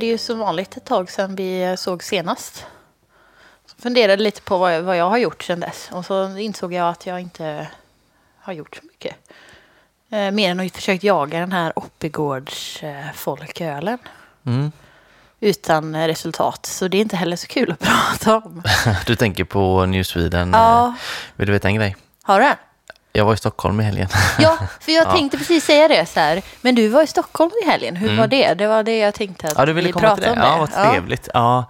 är det ju som vanligt ett tag sedan vi såg senast. Så funderade lite på vad jag, vad jag har gjort sedan dess. Och så insåg jag att jag inte har gjort så mycket. Eh, mer än att försökt jaga den här Oppigårds eh, folkölen. Mm. Utan eh, resultat. Så det är inte heller så kul att prata om. Du tänker på New Sweden. Ja. eh, Vill du veta en grej? Har du den? Jag var i Stockholm i helgen. Ja, för jag Ja. tänkte precis säga det så här. Men du var i Stockholm i helgen. Hur var det? Det var det jag tänkte att Mm. Ja, du ville vi komma till pratade det? om. Ja, vad trevligt. Ja.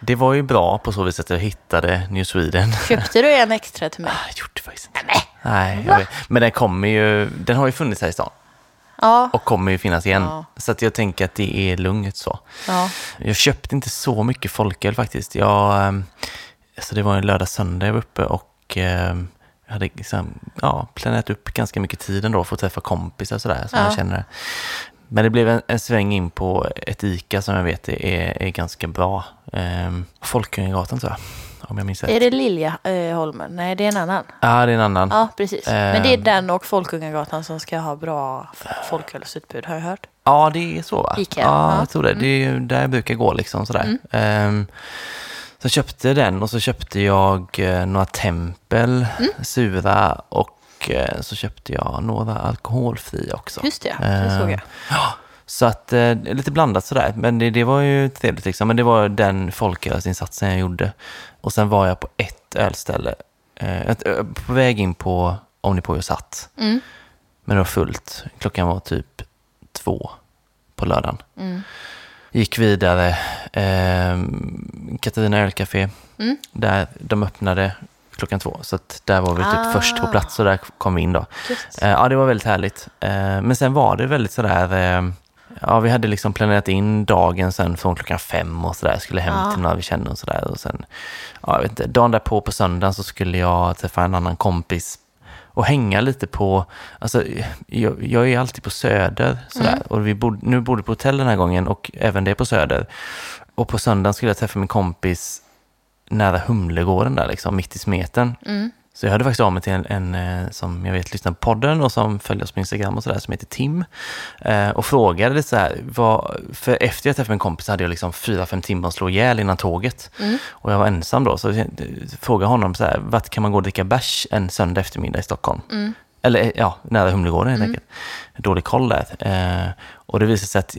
det var ju bra på så vis att jag hittade New Sweden. Köpte du en extra till mig? Jag gjorde det faktiskt inte. Nej, jag vet. Men den kommer ju, den har ju funnits här i stan Ja. och kommer ju finnas igen. Ja. Så att jag tänker att det är lugnt så. ja. Jag köpte inte så mycket folköl faktiskt. Jag, ehm, alltså det var en lördag söndag jag var uppe och ehm, jag hade liksom, ja, planerat upp ganska mycket tid ändå för att träffa kompisar och sådär som Ja. jag känner. Men det blev en, en sväng in på ett ICA som jag vet är, är ganska bra. Um, Folkungagatan tror jag, om jag minns rätt. Är det Liljaholmen? Nej, det är en annan. Ja, det är en annan. Ja, precis. Men det är Ehm. den och Folkungagatan som ska ha bra f- folkölsutbud, har jag hört. Ja, det är så va? Ica, Ja, ja. Mm. jag tror det. Det är ju där jag brukar gå liksom sådär. Ehm, så jag köpte den och så köpte jag eh, några tempel, Mm. sura och eh, så köpte jag några alkoholfria också. Just det, det såg jag. Ja, så att eh, lite blandat sådär. Men det, det var ju trevligt liksom. Men det var den folkölsinsatsen jag gjorde. Och sen var jag på ett ölställe. Eh, på väg in på Omnipojo satt. Mm. Men det var fullt. Klockan var typ två på lördagen. Mm. Gick vidare. Eh, Katarina ölcafé. Mm. Där de öppnade klockan två. Så där var vi typ Ah. först på plats och där kom vi in då. Eh, ja, det var väldigt härligt. Eh, men sen var det väldigt sådär, eh, ja vi hade liksom planerat in dagen sen från klockan fem och sådär, skulle hem Ja. till några vi kände och sådär. Och sen, ja jag vet inte, dagen därpå på söndagen så skulle jag träffa en annan kompis och hänga lite på, alltså jag, jag är alltid på Söder sådär. Mm. Och vi bod, nu bodde på hotell den här gången och även det på Söder. Och på söndagen skulle jag träffa min kompis nära Humlegården där liksom, mitt i smeten. Mm. Så jag hörde faktiskt av mig till en, en eh, som jag vet lyssnar på podden och som följer oss på Instagram och sådär, som heter Tim. Eh, och frågade lite så här, vad, för efter jag träffade min kompis hade jag liksom fyra, fem timmar att slå ihjäl innan tåget. Mm. Och jag var ensam då, så jag eh, frågade honom så här, vart kan man gå och dricka bärs en söndag eftermiddag i Stockholm? Mm. Eller eh, ja, nära Humlegården helt enkelt. Dålig koll där. Eh, och det visade sig att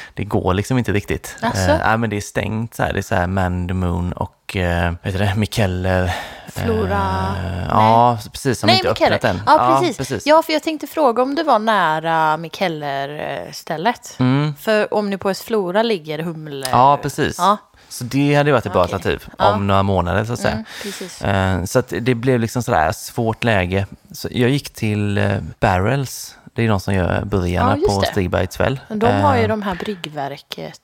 det går liksom inte riktigt. Asså? Eh, men det är stängt så här. Det är så här Man the Moon och eh, heter det, Mikkeller. Flora. Eh, ja, precis. Som Nej, inte Mikkeller. öppnat än. Ja, precis. Ja, för jag tänkte fråga om det var nära Mikkeller-stället. Mm. För om ni på Flora ligger Humle... Ja, precis. Ja, Så det hade varit ett bra Okej. alternativ Ja. om några månader så att säga. mm, precis. Eh, Så att det blev liksom sådär svårt läge. Så jag gick till eh, Barrels. Det är de som gör burgarna Ja, på det. Stigbergsväll. Men de har ju Eh, de här bryggverket.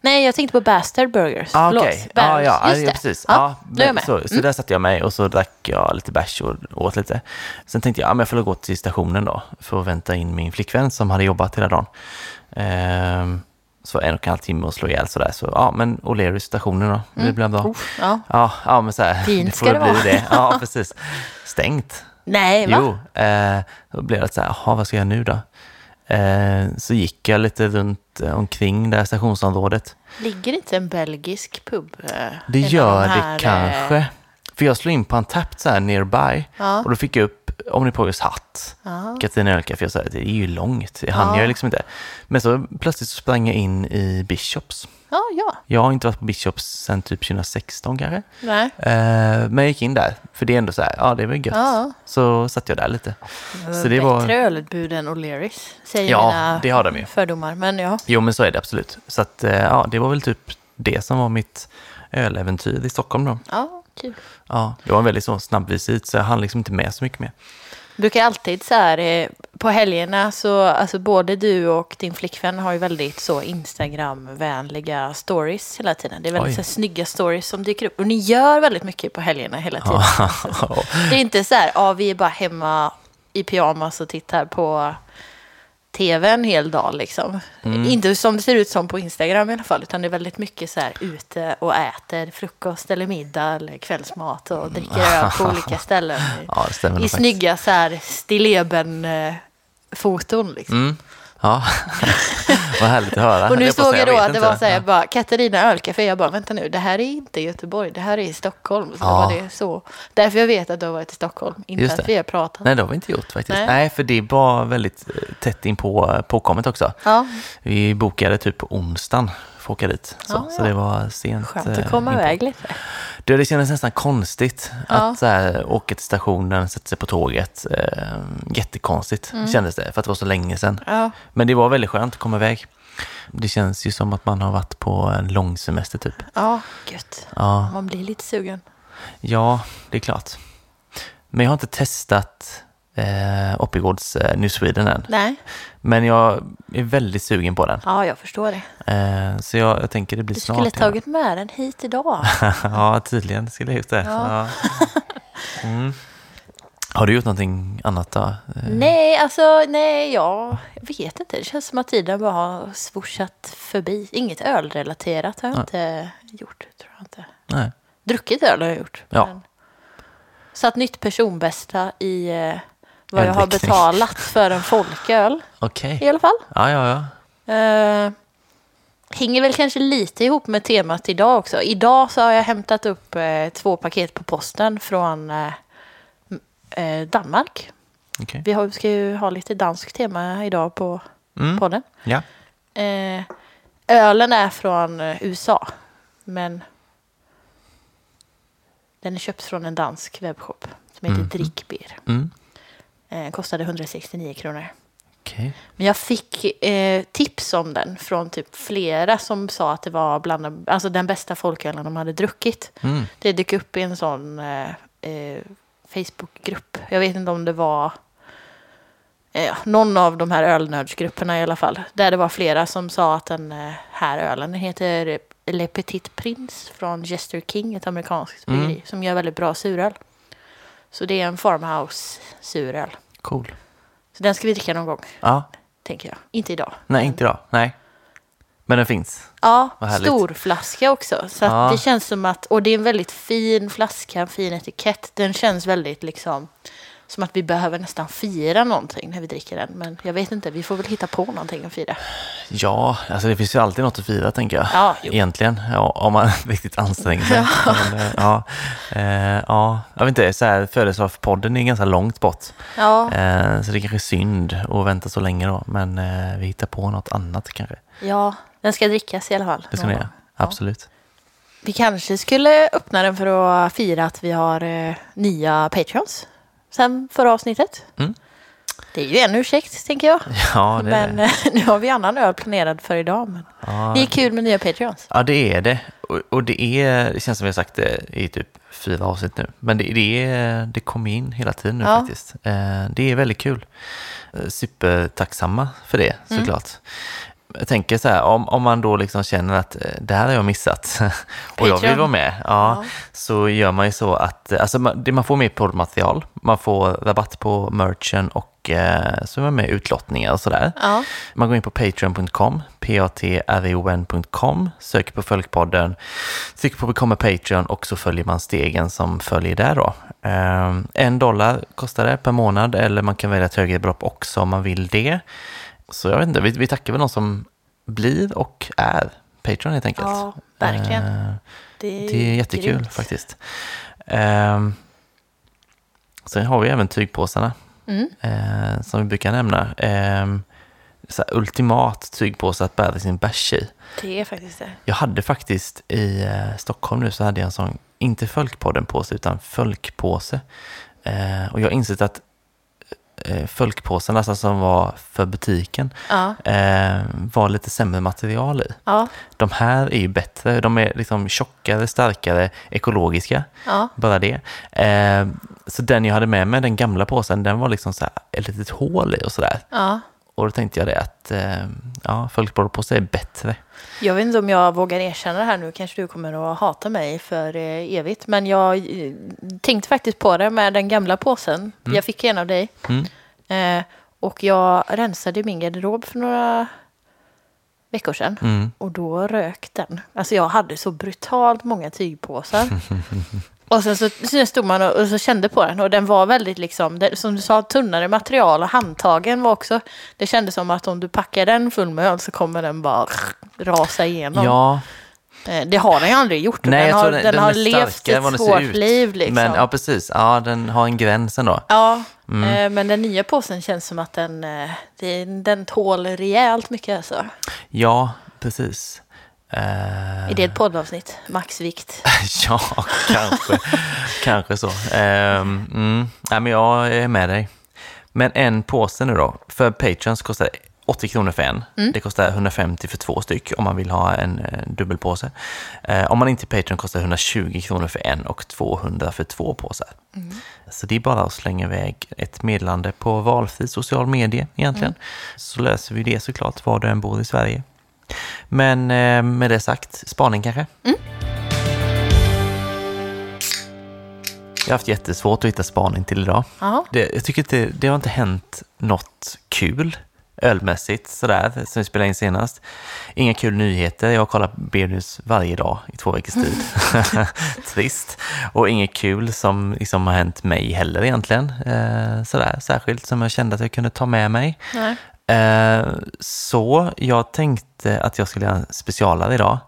Nej, jag tänkte på Bastard Burgers. Ah, Förlåt. Ja, Barrels. ja, Just ja, det. precis. Ja, Ja, då är jag med. Så, så där satte jag mig och så drack jag lite bärs och åt lite. Sen tänkte jag, ja, men jag får gå till stationen då för att vänta in min flickvän som hade jobbat hela dagen. Ehm, så en och en halv timme och slå ihjäl sådär. Så ja, men O'Learys stationen då, det blir bra. Uff, ja. Ja, men så här, Fint det får ska det bli vara. det. Ja, precis. Stängt. Nej, va? Jo, eh, då blev det så här, jaha, vad ska jag nu då? Eh, så gick jag lite runt eh, omkring det här stationsområdet. Ligger inte en belgisk pub? eh, Det i gör de det här, kanske. eh, För jag slog in på en tapp så här nearby Ja. och då fick jag upp Omnipojos hatt. Ja. Katarina Ölcafé, jag sa det är ju långt, det hann Ja. jag ju liksom inte. Men så plötsligt så sprang jag in i Bishops. Ja, ja. Jag har inte varit på Bishops sedan typ 2016 kanske. Nej. Eh, men jag gick in där, för det är ändå så här, ja det var gött. Ja. Så satt jag där lite. Så det Bättre var... ölutbud än O'Learys, säger Ja, mina det har de ju. fördomar. Men ja. Jo, men så är det absolut. Så att, eh, ja, det var väl typ det som var mitt öläventyr i Stockholm då. ja, kul. Ja, det var en väldigt så snabb visit, så jag hann liksom inte med så mycket mer. Brukar alltid så här eh, på helgerna så alltså både du och din flickvän har ju väldigt så Instagram-vänliga stories hela tiden. Det är väldigt Oj. så här, snygga stories som dyker upp och ni gör väldigt mycket på helgerna hela tiden. Det är inte så här, ja vi är bara hemma i pyjamas och tittar på tv en hel dag liksom. Mm. Inte som det ser ut som på Instagram i alla fall, utan det är väldigt mycket så här ute och äter frukost eller middag eller kvällsmat och dricker öl på olika ställen. Ja, I snygga så här stilleben-foton liksom. Mm. Ja, vad härligt att höra. Och nu Jag såg säga, jag då att det inte. var så här, Ja. jag bara, Katarina Ölcafé. Jag bara, vänta nu, det här är inte Göteborg, det här är i Stockholm. Så Ja. det var det så. Därför jag vet att du har varit i Stockholm, inte Just att vi har pratat. Nej, det har vi inte gjort faktiskt. Nej. Nej, för det var väldigt eh, tätt in på eh, påkommet också. Ja, Vi bokade typ på onsdagen att åka dit. Så, Ja, så det var sent. skönt eh, att komma in på. iväg lite. Du, det kändes nästan konstigt Ja. att så här, åka till stationen, sätta sig på tåget. Eh, jättekonstigt Mm. kändes det, för att det var så länge sedan. Ja, Men det var väldigt skönt att komma iväg. Det känns ju som att man har varit på en lång semester typ. ja, gött. Ja, Man blir lite sugen. ja det är klart. Men jag har inte testat eh, Oppigårds eh, New Sweden än. Nej, Men jag är väldigt sugen på den. ja, jag förstår det. Eh, så jag, jag tänker det blir Du snart. skulle ja. tagit med den hit idag. ja, tydligen skulle jag gjort det. Ja. Ja. Mm. Har du gjort någonting annat då? Eh, nej, alltså nej, jag vet inte. Det känns som att tiden bara har swooshat förbi. Inget ölrelaterat har jag Nej. inte gjort, tror jag inte. Nej. Druckit öl har jag gjort. Ja. Men satt nytt personbästa i vad jag har betalat för en folköl Okej. i alla fall. Ja, ja, ja. Eh, hänger väl kanske lite ihop med temat idag också. Idag så har jag hämtat upp eh, två paket på posten från eh, eh, Danmark. Okej. Vi har, ska ju ha lite danskt tema idag på Mm. podden. Ja. Eh, ölen är från eh, USA, men den är köpt från en dansk webbshop som heter Mhm. Drickbeer. Mm. Eh, kostade 169 kronor. Okej. Men jag fick eh, tips om den från typ flera som sa att det var bland de, alltså den bästa folkölen de hade druckit. Mm. Det dök upp i en sån eh, eh, Facebookgrupp. Jag vet inte om det var eh, någon av de här ölnördsgrupperna i alla fall. Där det var flera som sa att den eh, här ölen den heter Le Petit Prince från Jester King, ett amerikanskt Mm. bryggeri som gör väldigt bra suröl. Så det är en farmhouse suröl. Cool. Så den ska vi dricka någon gång, Ja. tänker jag. Inte idag. Nej, inte idag. Nej. Men den finns. Ja, Vad härligt. stor flaska också. Så att Ja. det känns som att, och det är en väldigt fin flaska, en fin etikett. Den känns väldigt liksom som att vi behöver nästan fira någonting när vi dricker den. Men jag vet inte, vi får väl hitta på någonting att fira. Ja, alltså det finns ju alltid något att fira tänker jag. Ja, jo. Egentligen, ja, om man riktigt anstränger sig. Men, eh, ja, eh, ja, jag vet inte, så här, födelsedagspodden är ganska långt bort. Ja, Eh, så det är kanske är synd att vänta så länge då. Men eh, vi hittar på något annat kanske. ja, den ska drickas i alla fall. Det ska någon göra. Ja. Absolut. Vi kanske skulle öppna den för att fira att vi har eh, nya Patreons sen förra avsnittet. Mm. Det är ju en ursäkt, tänker jag. Ja, det är men det. eh, nu har vi annan öl planerad för idag. Men Ja, det är kul med nya Patreons. Ja, det är det. Och, och det är, det känns som vi har sagt det i typ fyra avsnitt nu. Men det, det, är, det kommer in hela tiden nu Ja. faktiskt. Eh, det är väldigt kul. Eh, Supertacksamma för det Mm. såklart. Jag tänker så här, om, om man då liksom känner att eh, det här har jag missat och jag vill vara med, ja, Ja. så gör man ju så att eh, alltså man, man får mer poddmaterial, man får rabatt på merchen och eh, så är man med i utlottningar och sådär. Ja. Man går in på patreon.com, p-a-t-r-e-o-n.com, söker på Följkpodden, trycker på Become a Patreon och så följer man stegen som följer där då. Ehm, en dollar kostar det per månad eller man kan välja ett högre belopp också om man vill det. Så jag vet inte, vi, vi tackar väl de som blir och är Patreon helt enkelt. Ja, verkligen. Ehm, Det är, det är jättekul grymt. faktiskt. Um, sen har vi även tygpåsarna Mm. eh, som vi brukar nämna. Eh, så ultimat tygpåse att bära sin bärs i. Det är faktiskt det. Jag hade faktiskt i eh, Stockholm nu så hade jag en sån, inte Folkpodden-påse utan Folkpåse. Eh, och jag har insett att eh, Folkpåsarna alltså, som var för butiken Ja, eh, var lite sämre material i. ja, De här är ju bättre, de är liksom tjockare, starkare, ekologiska. ja. Bara det. Eh, så den jag hade med mig, den gamla påsen, den var liksom så här, ett litet hål i och sådär. ja. Och då tänkte jag det att eh, ja, folkborrpåse är bättre. Jag vet inte om jag vågar erkänna det här nu. Kanske du kommer att hata mig för eh, evigt. Men jag eh, tänkte faktiskt på det med den gamla påsen. Jag fick en av dig. Mm. Eh, och jag rensade min garderob för några veckor sedan. Mm. Och då rök den. Alltså jag hade så brutalt många tygpåsar. Och sen så, så stod man och, och så kände på den och den var väldigt liksom, det, som du sa, tunnare material och handtagen var också, det kändes som att om du packar den full med öl så kommer den bara rasa igenom. Ja, Eh, Det har den ju aldrig gjort. nej, den har, den, den, har levt ett svårt ut. liv liksom. Men ja, precis. Ja, den har en gräns ändå. Ja, Mm. eh, men den nya påsen känns som att den, eh, den tål rejält mycket alltså. Ja, precis. Eh, Är det ett poddavsnitt? Maxvikt. ja, kanske. kanske så. Ehm, mm. Nej, men jag är med dig. Men en påse nu då. För Patreons kostar 80 kronor för en. Mm. Det kostar 150 för två styck om man vill ha en eh, dubbelpåse. Eh, om man inte är Patreon kostar 120 kronor för en och 200 för två påsar. Mm. Så det är bara att slänga iväg ett meddelande på valfri social medie egentligen. Mm. Så löser vi det såklart var du än bor i Sverige. Men eh, med det sagt, spaning kanske? Mm. Jag har haft jättesvårt att hitta spaning till idag. Det, jag tycker inte, det har inte hänt något kul ölmässigt sådär som vi spelade in senast. Inga kul nyheter. Jag har kollat Bearnews varje dag i två veckors tid. Trist. Och inget kul som liksom har hänt mig heller egentligen. Eh, sådär särskilt som jag kände att jag kunde ta med mig. Nej. Eh, så jag tänkte att jag skulle göra en specialare idag.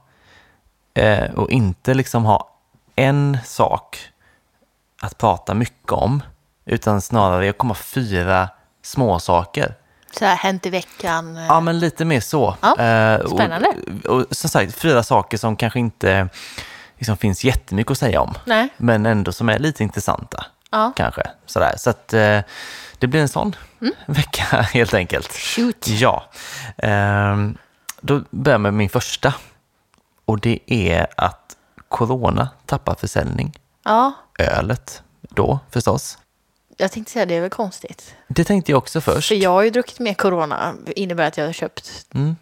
Eh, och inte liksom ha en sak att prata mycket om. Utan snarare, jag kommer ha fyra små saker. Så här, hänt i veckan. eh, Ja, men lite mer så. Ja, Eh, och- spännande. Och, som sagt, fyra saker som kanske inte liksom, finns jättemycket att säga om. Nej. Men ändå som är lite intressanta. Ja. Kanske. Sådär. Så att eh, det blir en sån Mm. vecka helt enkelt. Shoot. Ja. Ehm, då börjar jag med min första. Och det är att Corona tappar försäljning. Ja, Ölet då förstås. jag tänkte säga det är väl konstigt. Det tänkte jag också först. För jag har ju druckit mer corona. innebär att jag har köpt Mm,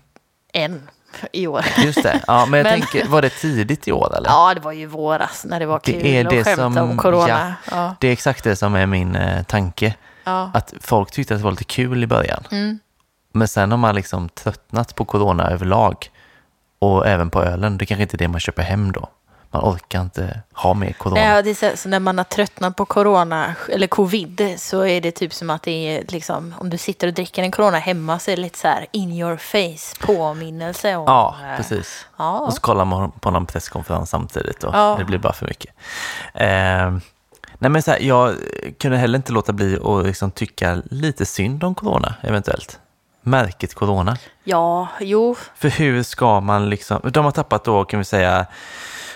en i år. just det. Ja, men jag Men- tänker, var det tidigt i år eller? Ja, det var ju våras när det var Det kul är det att skämta som- om corona. Ja. Det är exakt det som är min eh, tanke. Ja. Att folk tyckte att det var lite kul i början. Mm. Men sen har man liksom tröttnat på corona överlag. Och även på ölen. Det kanske inte är det man köper hem då. Man orkar inte ha mer corona. Och det är så, så när man har tröttnat på corona eller covid så är det typ som att det är liksom om du sitter och dricker en corona hemma så är det lite så här in your face påminnelse om. Ja, eh, precis. Ja. Och så kollar man på någon presskonferens samtidigt och Ja. det blir bara för mycket. Eh, nej men så här, jag kunde heller inte låta bli att liksom tycka lite synd om corona eventuellt. Märket corona. ja, jo, För hur ska man liksom, de har tappat då kan vi säga,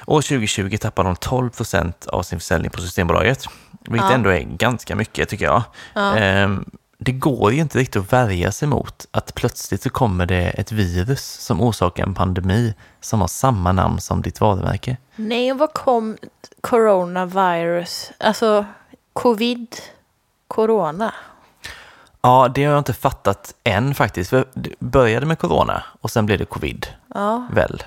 år 2020 tappade de 12 procent av sin försäljning på Systembolaget. Vilket Ja. ändå är ganska mycket tycker jag. Ja. Ehm, det går ju inte riktigt att värja sig mot att plötsligt så kommer det ett virus som orsakar en pandemi som har samma namn som ditt varumärke. nej, och vad kom coronavirus? Alltså covid, corona. Ja, det har jag inte fattat än faktiskt. För det började med corona och sen blev det covid, Ja, väl?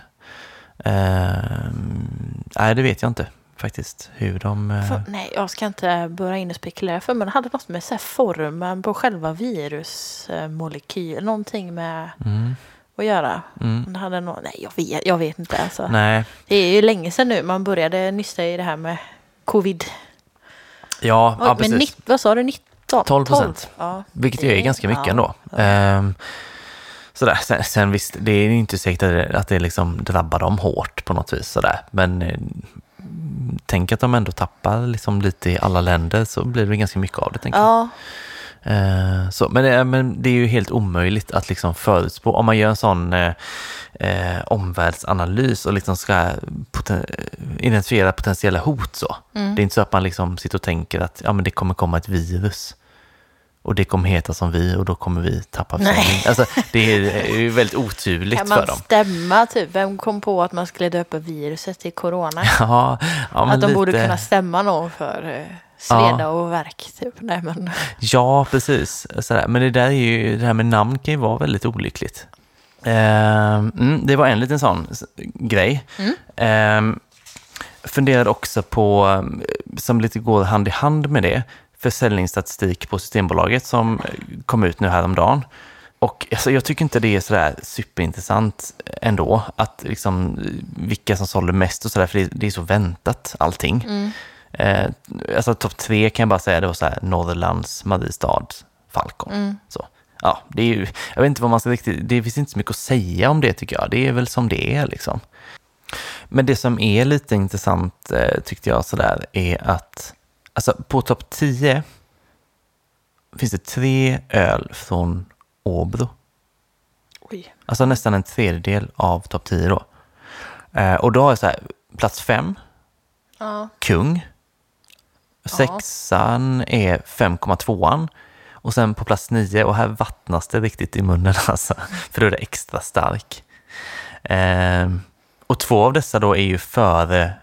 Ehm, nej, det vet jag inte faktiskt. Hur de... eh, för, nej, jag ska inte börja in och spekulera för men det hade något med så formen på själva virusmolekyl, någonting med mm, att göra. mm. Det hade nå nej, jag vet, jag vet inte alltså. Nej, Det är ju länge sedan nu man började nysta i det här med covid. ja, ja men precis. nitt, vad sa du, 19? 12 procent. Ja. Vilket ju är ganska mycket Ja. ändå. Ehm, sådär. Sen, sen visst, det är inte säkert att det, att det liksom drabbar dem hårt på något vis. Sådär. Men eh, tänk att de ändå tappar liksom lite i alla länder så blir det ganska mycket av det. Tänker jag. Ja, Eh, så, men, det, är- men det är ju helt omöjligt att liksom förutspå. Om man gör en sån eh, eh, omvärldsanalys och liksom ska poten- identifiera potentiella hot så. Mm. Det är inte så att man liksom sitter och tänker att ja, men det kommer komma ett virus. Och det kommer heta som vi och då kommer vi tappa försäljning. Alltså, det är, ju väldigt oturligt kan för man dem. stämma typ? Vem kom på att man skulle döpa viruset till corona? Ja, ja, att de borde lite- kunna stämma någon för eh, sveda och värk typ. Nej men. Ja, precis. Sådär. Men det där är ju, det här med namn kan ju vara väldigt olyckligt. Ehm, mm, det var en liten sån grej. Mm. Ehm, funderade också på, um, som lite går hand i hand med det, försäljningsstatistik på Systembolaget som eh, kom ut nu häromdagen. Och alltså, jag tycker inte det är sådär superintressant ändå, att liksom, vilka som sålde mest och sådär, för det, det är så väntat allting. Mm. Eh, alltså topp tre kan jag bara säga, det var så här Norrlands, Mariestad, Falcon. Mm. Så. Ja, det är ju, jag vet inte vad man ska riktigt, det finns inte så mycket att säga om det tycker jag. Det är väl som det är liksom. Men det som är lite intressant eh, tyckte jag sådär är att alltså på topp 10 finns det tre öl från Åbro. Oj. Alltså nästan en tredjedel av topp 10 då. Eh, och då har jag så här, plats fem, Ja. Kung. Sexan är 5,2an. Och sen på plats nio, och här vattnas det riktigt i munnen alltså, för då är det extra stark. Ehm, och två av dessa då är ju före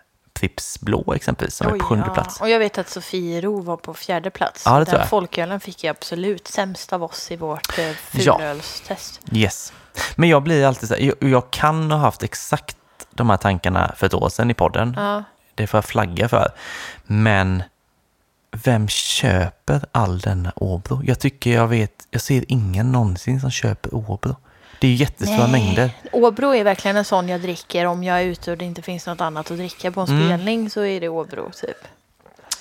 Pripps Blå exempelvis, som är Oj, på sjunde ja. plats. Och jag vet att Sofiero var på fjärde plats. Ja, det Den folkölen fick jag absolut sämst av oss i vårt eh, Ja. fulölstest. Yes. Men jag blir alltid så här, jag, jag kan ha haft exakt de här tankarna för ett år sedan i podden. Ja. Det får jag flagga för. Men vem köper all denna Åbro? Jag tycker jag vet, jag ser ingen någonsin som köper Åbro. Det är ju jättestora Nej. mängder. Åbro är verkligen en sån jag dricker om jag är ute och det inte finns något annat att dricka på en Mm. spelning så är det Åbro typ.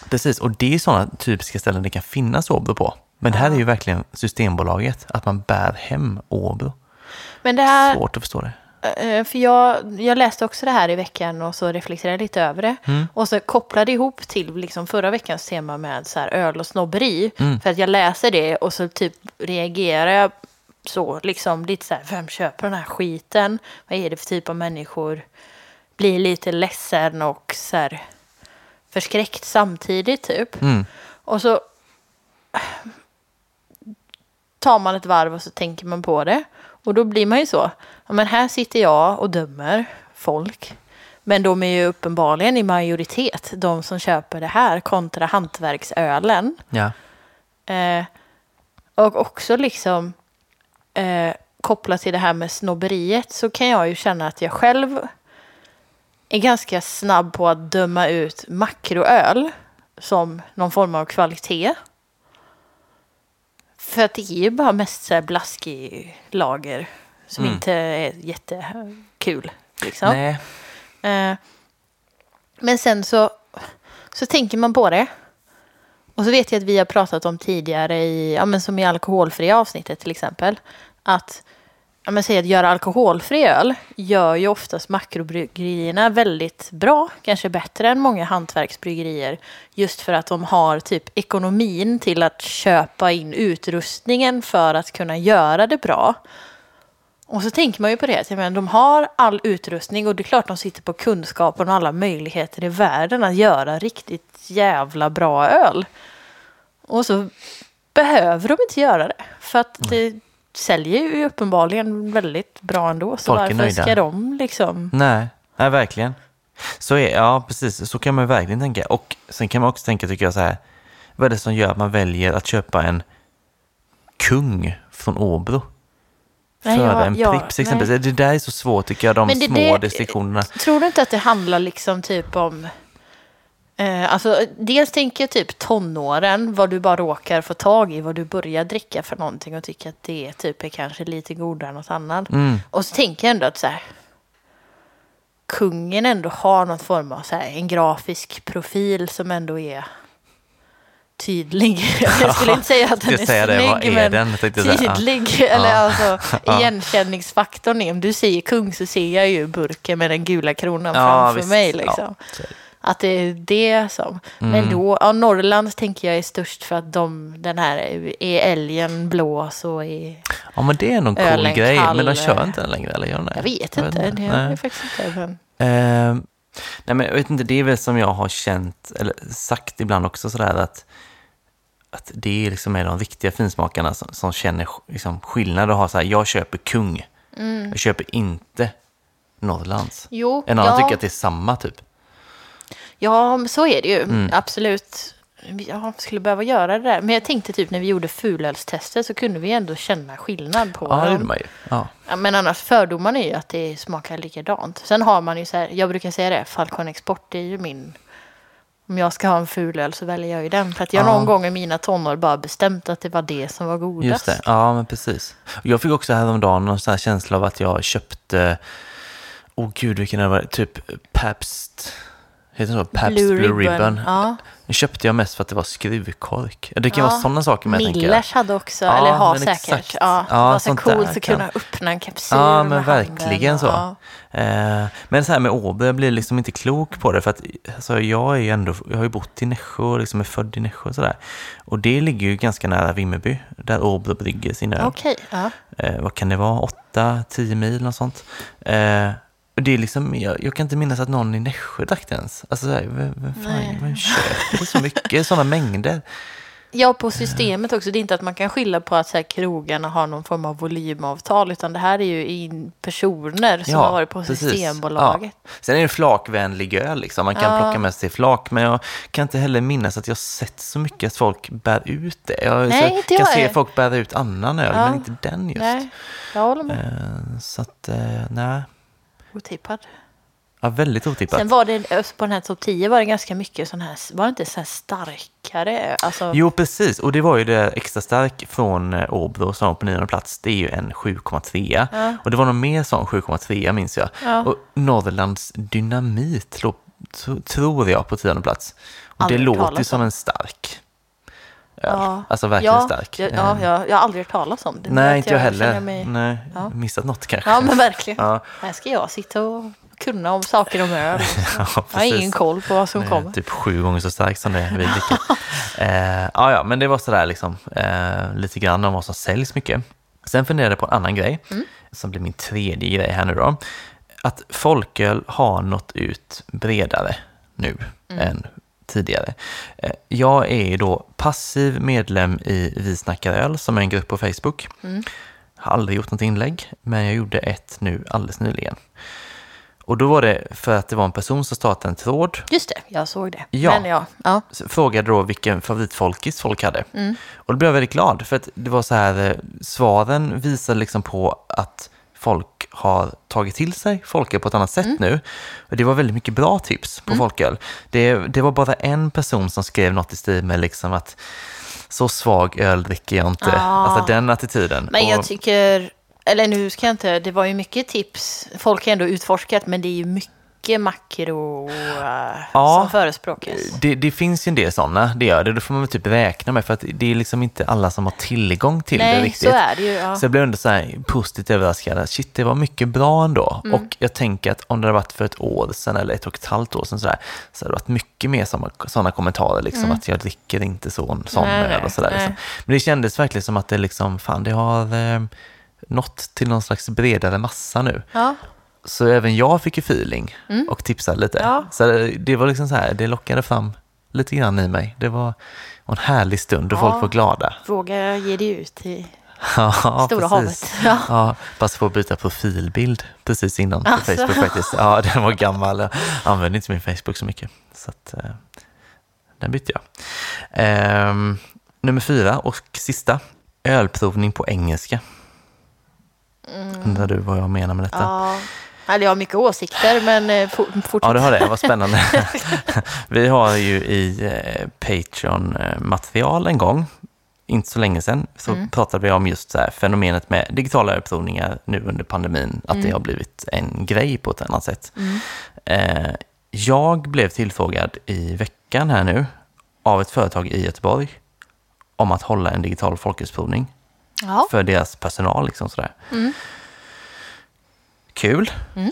Precis, och det är sådana typiska ställen det kan finnas Åbro på. Men det här är ju verkligen Systembolaget, att man bär hem Åbro. Men det här, Svårt att förstå det. eh, för jag, jag läste också det här i veckan och så reflekterade jag lite över det. Mm. Och så kopplade ihop till liksom förra veckans tema med så öl och snobberi. Mm. För att jag läser det och så typ reagerar jag så liksom lite så här, vem köper den här skiten? Vad är det för typ av människor? Blir lite ledsen och så här förskräckt samtidigt typ. Mm. Och så tar man ett varv och så tänker man på det. Och då blir man ju så. Ja, men här sitter jag och dömer folk. Men de är ju uppenbarligen i majoritet, de som köper det här kontra hantverksölen. Ja. Eh, och också liksom eh, kopplat till det här med snobberiet så kan jag ju känna att jag själv är ganska snabb på att döma ut makroöl som någon form av kvalitet. För att det är ju bara mest så här blaskig lager som Mm. inte är jättekul. Liksom. Nej. Eh, men sen så, så tänker man på det. Och så vet jag att vi har pratat om tidigare, i, ja, men som i alkoholfria avsnittet till exempel, att ja, men säg att göra alkoholfri öl gör ju oftast makrobryggerierna väldigt bra, kanske bättre än många hantverksbryggerier, just för att de har typ ekonomin till att köpa in utrustningen för att kunna göra det bra. Och så tänker man ju på det, menar, de har all utrustning och det är klart de sitter på kunskapen och alla möjligheter i världen att göra riktigt jävla bra öl. Och så behöver de inte göra det, för att det säljer ju uppenbarligen väldigt bra ändå. Så Folk varför nöjda. ska de liksom... Nej, nej verkligen. Så är, ja, precis. Så kan man ju verkligen tänka. Och sen kan man också tänka, tycker jag, så här. Vad är det som gör att man väljer att köpa en kung från Åbro? Nej, Före en ja, Pripps exempelvis. Det där är så svårt tycker jag, de det- små det- distinktionerna. Tror du inte att det handlar liksom typ om... Eh, alltså, dels tänker jag typ tonåren, vad du bara råkar få tag i, vad du börjar dricka för någonting och tycker att det typ är kanske lite godare än något annat. Mm. Och så tänker jag ändå att så här, kungen ändå har någon form av så här, en grafisk profil som ändå är tydlig. Jag skulle inte säga att den är säga snygg, är men tydlig. Eller Ja. alltså igenkänningsfaktorn är, om du säger kung så ser jag ju burken med den gula kronan framför visst. mig. Liksom. Ja. Att det är det som. Mm. Men då, ja, Norrland tänker jag är störst för att de, den här, är älgen blå så är... ja, men det är någon cool grej. kall, men de kör inte den längre, eller gör de det? Jag vet inte, det Nej. är faktiskt inte. Men... Eh, nej men jag vet inte, det är väl som jag har känt, eller sagt ibland också sådär att, att det är liksom är de riktiga finsmakarna som, som känner liksom skillnad och har så här, jag köper kung, jag köper inte Norrlands. Jo, En annan ja. tycker att det är samma typ. Ja, så är det ju. Mm. Absolut. Ja, skulle behöva göra det där. Men jag tänkte typ när vi gjorde fulölstester så kunde vi ändå känna skillnad på Ja, det gjorde man ju. Ja. Men annars fördomarna är ju att det smakar likadant. Sen har man ju så här, jag brukar säga det, Falcon Export är ju min... Om jag ska ha en fulöl så väljer jag ju den. För att jag Ja. någon gång i mina tonår bara bestämt att det var det som var godast. Just det, ja men precis. Jag fick också häromdagen någon sån här känsla av att jag köpte, åh oh, gud vilken det var, typ Pabst Heter det så? Pabst Blue, Ribbon. Ja. Den köpte jag mest för att det var skruvkork. Det kan Ja. vara sådana saker med. Millers hade också, Ja, eller har säkert. exakt. Ja, det Ja, var så coolt att kunna öppna en kapsyl Ja, men med verkligen handen. så. Eh, men så här med Åby, jag blir liksom inte klok på det. För att alltså, jag, är ju ändå, jag har ju bott i Nässjö och liksom är född i Nässjö och sådär. Och det ligger ju ganska nära Vimmerby, där Åby brygger sin öl. Okej, ja. eh, vad kan det vara, 8-10 mil och sånt. Eh, det är liksom, jag, jag kan inte minnas att någon i Nässjö drack det ens. Alltså, så här, vem, vem fan, vem köper så mycket, sådana mängder? Ja, på systemet också. Det är inte att man kan skylla på att så här, krogarna har någon form av volymavtal, utan det här är ju in personer som har varit på precis. Systembolaget. Ja. Sen är det flakvänlig öl, liksom. man kan Ja. plocka med sig flak, men jag kan inte heller minnas att jag sett så mycket att folk bär ut det. Jag Nej, inte kan jag se är. folk bära ut annan öl, Ja. men inte den just. Nej, jag håller med. Eh, så att, eh, nej. Otippad. Ja, väldigt otippat. Sen var det, alltså, på den här topp 10 var det ganska mycket sån här, var det inte så här starkare? Alltså, Jo, precis. Och det var ju det extra stark från eh, Åbro som var på nionde plats. Det är ju en 7,3. Ja. Och det var nog mer sån 7,3 minns jag. Ja. Och Norrlands Dynamit låg, tro- tror jag på tionde plats. Och det Aldrig låter ju som om. en stark öl. Ja. Alltså verkligen ja, stark. Ja, ja, Eh, ja, jag har aldrig hört talas om det. Nej, inte jag känner heller. Mig... Nej, Ja. missat något kanske. Ja, men verkligen. Ja. Här ska jag sitta och kunna om saker om öl. Ja, Jag har ingen koll på vad som Eh, kommer. Typ sju gånger så stark som det vi dricker. eh, ja, ja, men det var sådär liksom, eh, lite grann om vad som säljs mycket. Sen funderade jag på en annan grej, Mm. som blir min tredje grej här nu då. Att folköl har nått ut bredare nu Mm. än tidigare. Eh, jag är då passiv medlem i Vi snackar öl, som är en grupp på Facebook. Mm. Har aldrig gjort något inlägg, men jag gjorde ett nu alldeles nyligen. Och då var det för att det var en person som startade en tråd Just det, jag såg det. Ja. Men ja, ja. frågade då vilken favoritfolkis folk hade. Mm. Och då blev jag väldigt glad för att det var så här, eh, svaren visade liksom på att folk har tagit till sig folköl på ett annat sätt Mm. nu. Och det var väldigt mycket bra tips på folköl. Det, det var bara en person som skrev något i stil med liksom att så svag öl dricker jag inte. Ah. Alltså den attityden. Men jag Och- tycker, eller nu ska jag inte, det var ju mycket tips. Folk har ändå utforskat, men det är ju mycket makro eh, Ja. som förespråkas. Det, det finns ju en del sådana, det gör det. Då får man väl typ räkna med, för att det är liksom inte alla som har tillgång till det Nej, riktigt. så är det ju. Ja. Så jag blev ändå så här positivt överraskad. att Shit, det var mycket bra ändå. Mm. Och jag tänker att om det hade varit för ett år sedan eller ett och ett halvt år sedan så, där, så hade det varit mycket mer sådana kommentarer. Liksom, Att jag dricker inte sån, sån Mm. Öl och sådär. Liksom. Men det kändes verkligen som att det liksom, fan det har eh, nått till någon slags bredare massa nu. Ja. Så även jag fick ju feeling och tipsade lite. Mm. Ja. Så det- var liksom så här, det lockade fram lite grann i mig. Det var en härlig stund och Ja. folk var glada. Våga ge dig ut i Ja, stora precis. havet. Ja. Ja, passa på att byta profilbild precis innan på Alltså. Facebook faktiskt. Ja, den var gammal. Jag använder inte min Facebook så mycket. Så att, eh, den bytte jag. Ehm, nummer fyra och sista. Ölprovning på engelska. Undrar du vad jag menar med detta? Mm. Ja. Eller jag har mycket åsikter, men eh, for, fortsätt. Ja, du har det. Vad spännande. Vi har ju i eh, Patreon-material en gång, inte så länge sedan, så Mm. pratade vi om just så här, fenomenet med digitala ölprovningar nu under pandemin, att Mm. det har blivit en grej på ett annat sätt. Eh, jag blev tillfrågad i veckan här nu av ett företag i Göteborg om att hålla en digital folkölsprovning Ja. för deras personal. Liksom sådär. Kul. Mm.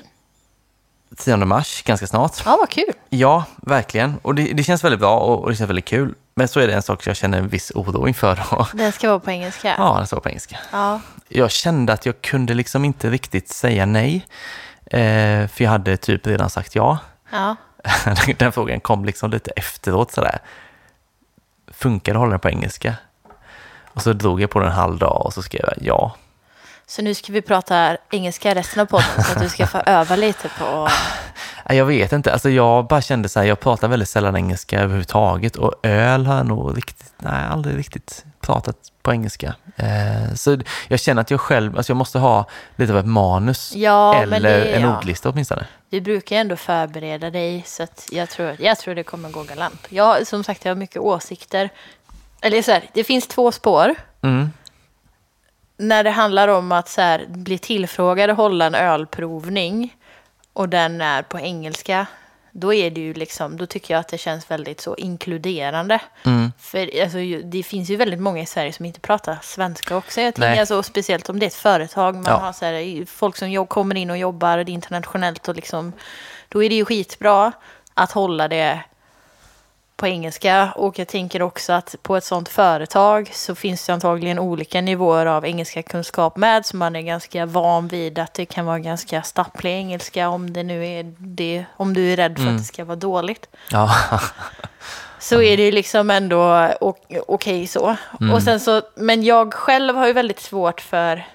10 mars, ganska snart. ja, vad kul. Ja, verkligen. Och det, det känns väldigt bra och, och det känns väldigt kul. Men så är det en sak jag känner en viss oro inför. Då. Den ska vara på engelska. Ja, den står på engelska. Ja. Jag kände att jag kunde liksom inte riktigt säga nej. Eh, för jag hade typ redan sagt ja. ja. Den frågan kom liksom lite efteråt sådär. Funkar det att hålla den på engelska? Och så drog jag på den en halv dag och så skrev jag ja. Så nu ska vi prata engelska resten av podden så att du ska få öva lite på... Jag vet inte, alltså jag bara kände så här, jag pratar väldigt sällan engelska överhuvudtaget och öl har jag nog riktigt, nej, aldrig riktigt pratat på engelska. Eh, så jag känner att jag själv, alltså jag måste ha lite av ett manus Ja, eller det- en ja. ordlista åtminstone. Du brukar ändå förbereda dig så att jag tror, jag tror det kommer gå galant. Jag, som sagt, jag har mycket åsikter. Eller så här, det finns två spår. Mm. När det handlar om att så här, bli tillfrågad och hålla en ölprovning och den är på engelska. då är det ju liksom, då tycker jag att det känns väldigt så inkluderande. Mm. För alltså, det finns ju väldigt många i Sverige som inte pratar svenska också. Jag tänker alltså, speciellt om det är ett företag, man Ja. har så här, folk som kommer in och jobbar, det är internationellt och liksom, då är det ju skitbra att hålla det på engelska. Och jag tänker också att på ett sånt företag så finns det antagligen olika nivåer av engelska kunskap med. Så man är ganska van vid att det kan vara ganska stapplig engelska om det nu är det, om du är rädd för Mm. att det ska vara dåligt. Ja. Så är det liksom ändå okej så. Och sen så. Men jag själv har ju väldigt svårt för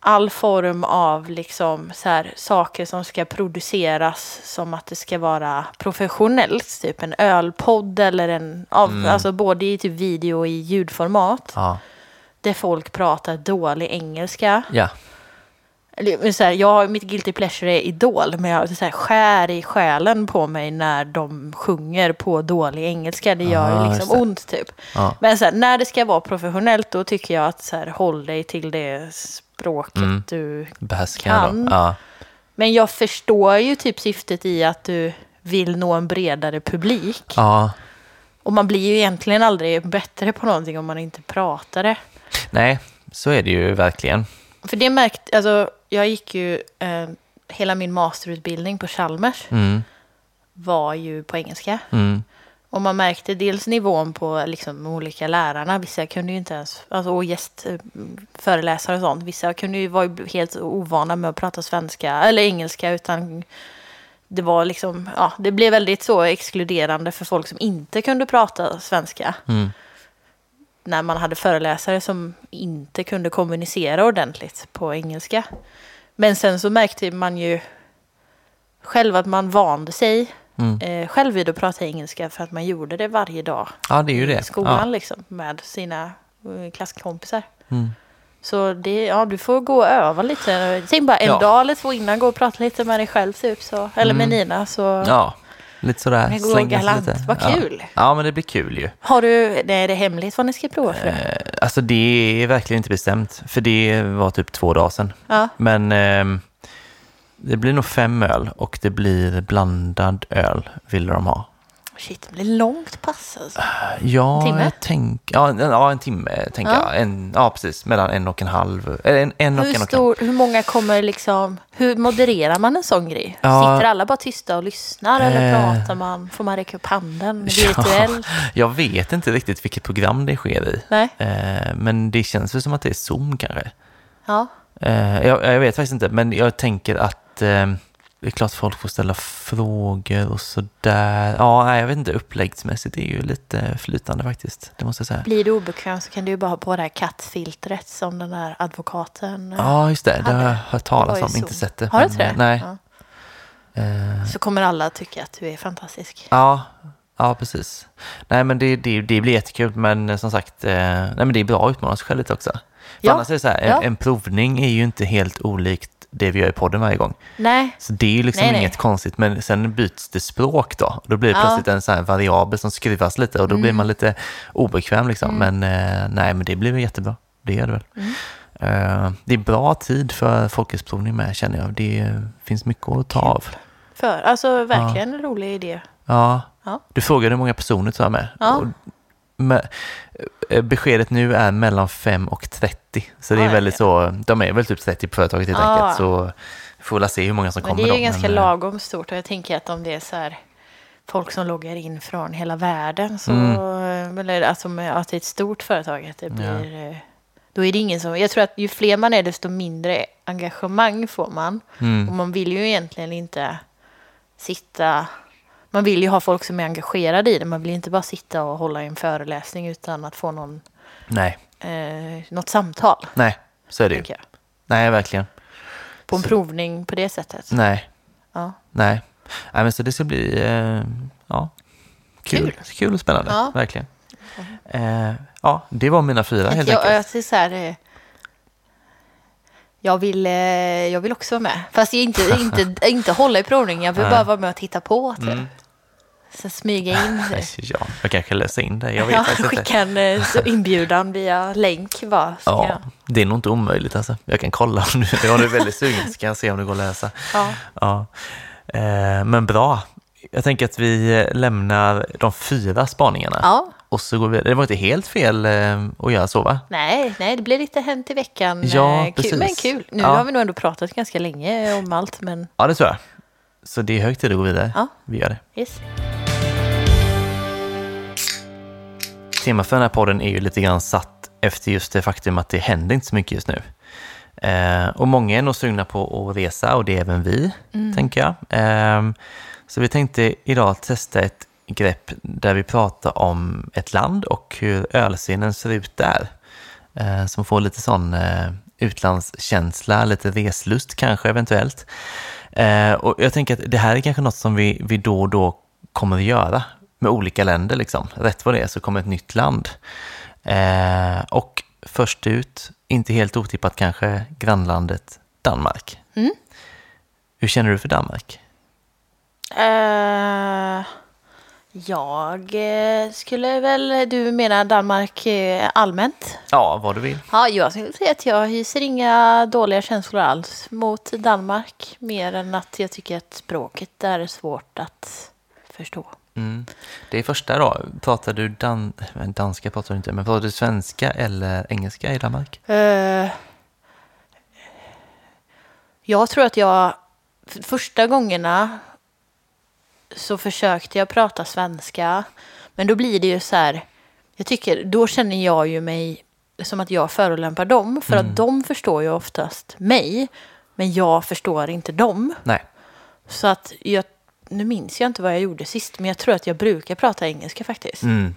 all form av liksom så här, saker som ska produceras som att det ska vara professionellt. Typ en ölpodd eller en, av, alltså både i typ video och i ljudformat. ja. Där folk pratar dålig engelska. Ja. Eller, så här, jag mitt guilty pleasure är Idol, men jag så här, skär i själen på mig när de sjunger på dålig engelska. Det gör Ah, ju liksom ont typ. Ja. Men så här, när det ska vara professionellt, då tycker jag att så här, håll dig till det språket Mm. du... Behärskar Kan. Ja. Men jag förstår ju typ syftet i att du vill nå en bredare publik. ja. Och man blir ju egentligen aldrig bättre på någonting om man inte pratar det. Nej, så är det ju verkligen. För det märkte, alltså jag gick ju eh, hela min masterutbildning på Chalmers Mm. var ju på engelska. Mm. Och man märkte dels nivån på liksom, olika lärarna. Vissa kunde ju inte ens, alltså, och gästföreläsare och sånt. Vissa kunde ju vara helt ovana med att prata svenska eller engelska utan det var liksom, ja, det blev väldigt så exkluderande för folk som inte kunde prata svenska. Mm. När man hade föreläsare som inte kunde kommunicera ordentligt på engelska. Men sen så märkte man ju själv att man vande sig Mm. eh, själv vid att prata engelska för att man gjorde det varje dag Ja, det är ju i det. skolan Ja. liksom, med sina eh, klasskompisar. Mm. Så det, ja, du får gå och öva lite. Tänk bara en Ja. dag eller två innan, gå och prata lite med dig själv typ. Så, eller med Mm. Nina. Så Ja, lite sådär. går slänga galant. lite. Vad Ja. kul. Ja, men det blir kul ju. Har du, är det hemligt vad ni ska prova för? Eh, alltså det är verkligen inte bestämt, för det var typ två dagar sedan. Ja. Men ehm, det blir nog fem öl och det blir blandad öl, ville de ha. Shit, det blir långt pass alltså. Ja, Timme? jag tänk, ja, en, ja, en timme tänker Ja. jag. En, ja, precis. Mellan en och en halv. Eller en, en och Hur, en och en hur många kommer liksom, hur modererar man en sån grej? Ja. Sitter alla bara tysta och lyssnar eller Eh. pratar man? Får man räcka upp handen Ja. virtuellt? Jag vet inte riktigt vilket program det sker i. Nej? Eh, men det känns väl som att det är Zoom kanske. Ja. Eh, jag, jag vet faktiskt inte, men jag tänker att eh, det är klart folk får ställa frågor och sådär. Ja, jag vet inte, uppläggsmässigt är ju lite flytande faktiskt. Det måste jag säga. Blir du obekväm så kan du ju bara ha på det här kattfiltret som den där advokaten. eh, Ja, just det. Det har jag hade. hört talas om, inte sett det. Har du inte det? eh, Nej. Ja. Eh, Så kommer alla tycka att du är fantastisk. Ja, ja precis. Nej, men det, det, det blir jättekul, men som sagt, nej, men det är bra att utmana sig själv lite också. För Ja, annars är det så här, en, ja. en provning är ju inte helt olikt det vi gör i podden varje gång. Nej, Så det är ju liksom Nej, nej. inget konstigt, men sen byts det språk då. Då blir det Ja. Mm. plötsligt en sån variabel som skruvas lite och då blir man lite obekväm liksom. Men eh, nej, men det blir väl jättebra. Det gör det väl. Mm. Eh, det är bra tid för folkhögsprovning med känner jag. Det finns mycket att ta av. för, alltså verkligen en rolig idé. Ja. Ja. Du frågade hur många personer du har med. Ja. Eh, beskedet nu är mellan 5 och 30. Så det är Ja, väldigt ja. så, de är väl typ 30 på företaget helt Ja. enkelt. Så vi får väl se hur många som Men kommer det är då. ju ganska Men, eh, lagom stort och jag tänker att om det är så här folk som loggar in från hela världen så, Mm. eller alltså med att det är ett stort företag, att det blir, eh, då är det ingen som, jag tror att ju fler man är desto mindre engagemang får man. Mm. Och man vill ju egentligen inte sitta, man vill ju ha folk som är engagerade i det, man vill inte bara sitta och hålla en föreläsning utan att få någon, Nej, eh, något samtal. nej, så är det ju. jag. Nej, verkligen. På en Så- provning på det sättet. Nej, Ja. nej. Nej, men så det ska bli, eh, ja, kul. Kul. Kul, och spännande, Ja. verkligen. Eh, ja, det var mina fyra helt jag, enkelt. jag så här, eh, jag vill, eh, jag vill också vara med. Fast jag inte, inte, inte hålla i provningen, jag vill Nej. bara vara med och titta på. Typ. Mm. Så smyga in. Ja, jag kanske läser in det, jag vet Ja, skicka en eh, inbjudan via länk bara. Ja, jag- det är nog inte omöjligt alltså. Jag kan kolla om du, om du är väldigt sugen så kan jag se om det går att läsa. ja. Ja. Eh, men bra. Jag tänker att vi lämnar de fyra spaningarna Ja, och så går vi Det var inte helt fel eh, att göra så va? nej, nej, det blir lite Hänt i veckan. Ja, kul, precis. Men kul. Nu Ja. har vi nog ändå pratat ganska länge om allt, men Ja, det tror jag. Så det är hög tid att gå vidare. Ja. Vi gör det. yes. Temat för den här podden är ju lite grann satt efter just det faktum att det händer inte så mycket just nu. Eh, och många är nog sugna på att resa och det är även vi, tänker jag. Eh, så vi tänkte idag testa ett grepp där vi pratar om ett land och hur ölscenen ser ut där. Eh, som får lite sån eh, utlandskänsla, lite reslust kanske eventuellt. Eh, och jag tänker att det här är kanske något som vi, vi då och då kommer att göra med olika länder. Liksom. Rätt vad det är så kommer ett nytt land. Eh, och först ut, inte helt otippat kanske, grannlandet Danmark. Mm. Hur känner du för Danmark? Eh, jag eh, skulle väl, du menar Danmark eh, allmänt? Ja, vad du vill. Ja, jag skulle säga att jag hyser inga dåliga känslor alls mot Danmark. Mer än att jag tycker att språket är svårt att förstå. Mm. Det är första då. Pratar du dan danska pratar du inte, men pratar du svenska eller engelska i Danmark? Eh, jag tror att jag första gångerna så försökte jag prata svenska. Men då blir det ju så här. Jag tycker, då känner jag ju mig som att jag förolämpar dem. För att de förstår ju oftast mig. Men jag förstår inte dem. Nej. Så att jag, nu minns jag inte vad jag gjorde sist. Men jag tror att jag brukar prata engelska faktiskt. Mm.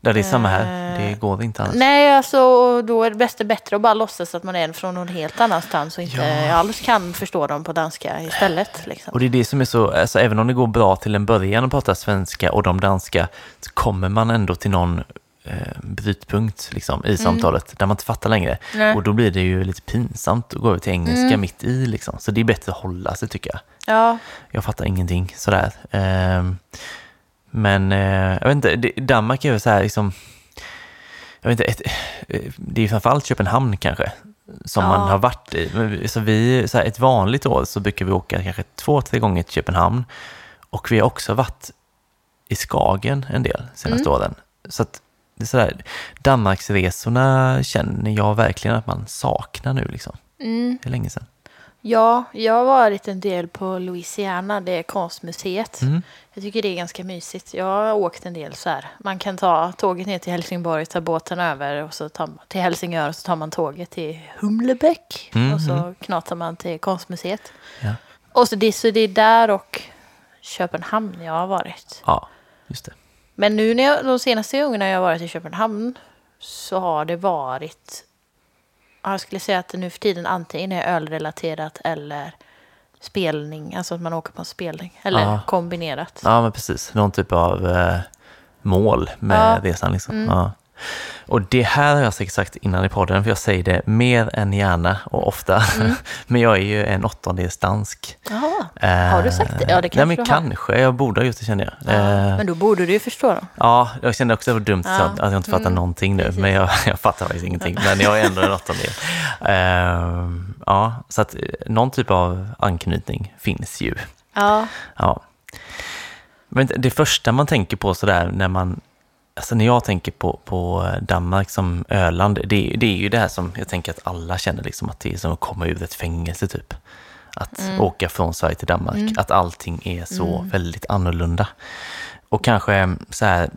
Ja, det är samma här. Det Eh, går inte alls. Nej, alltså då är det bäst bättre att bara låtsas att man är från någon helt annanstans och inte Ja. alls kan förstå dem på danska istället. Liksom. Och det är det som är så, alltså även om det går bra till en början att prata svenska och de danska, så kommer man ändå till någon eh, brytpunkt liksom, i samtalet där man inte fattar längre. Nej. Och då blir det ju lite pinsamt att gå över till engelska mitt i liksom. Så det är bättre att hålla sig tycker jag. Ja, Jag fattar ingenting sådär. Ehm, men eh, jag vet inte, det, Danmark är väl så här liksom, jag vet inte, ett, det är framförallt Köpenhamn kanske som Ja. man har varit i. Så vi, så här, ett vanligt år så brukar vi åka kanske två, tre gånger till Köpenhamn och vi har också varit i Skagen en del senaste åren. Så att det är sådär, Danmarksresorna känner jag verkligen att man saknar nu liksom. mm. Det är länge sedan. Ja, jag har varit en del på Louisiana, det är konstmuseet. Mm. Jag tycker det är ganska mysigt. Jag har åkt en del så här. Man kan ta tåget ner till Helsingborg, ta båten över och så tar man till Helsingör och så tar man tåget till Humlebäck Mm, och så knatar man till konstmuseet. Ja. Och så det, så det är där och Köpenhamn jag har varit. ja, just det. Men nu när jag, de senaste gångerna jag har varit i Köpenhamn så har det varit, jag skulle säga att det nu för tiden antingen är ölrelaterat eller spelning, alltså att man åker på en spelning. Eller Ja. kombinerat. Ja, men precis. Någon typ av eh, mål med Ja. resan. Liksom. Ja. Och det här har jag säkert sagt innan i podden, för jag säger det mer än gärna och ofta. men jag är ju en åttondels dansk. Jaha, har du sagt det? Ja, det Nej, men kanske du har. kanske. Jag borde ha gjort det kände jag. Ja, Eh, men då borde du ju förstå dem. Ja, jag kände också att det var dumt Ja. att jag inte fattar Mm. någonting nu, men jag, jag fattar faktiskt ingenting. Men jag är ändå en åttondel. Ehm, ja, så att eh, någon typ av anknytning finns ju. Ja, Ja. Men det första man tänker på sådär när man, alltså när jag tänker på, på Danmark som Öland, det, det är ju det här som jag tänker att alla känner liksom att det är som att komma ur ett fängelse typ. Att åka från Sverige till Danmark, att allting är så väldigt annorlunda. Och kanske så här,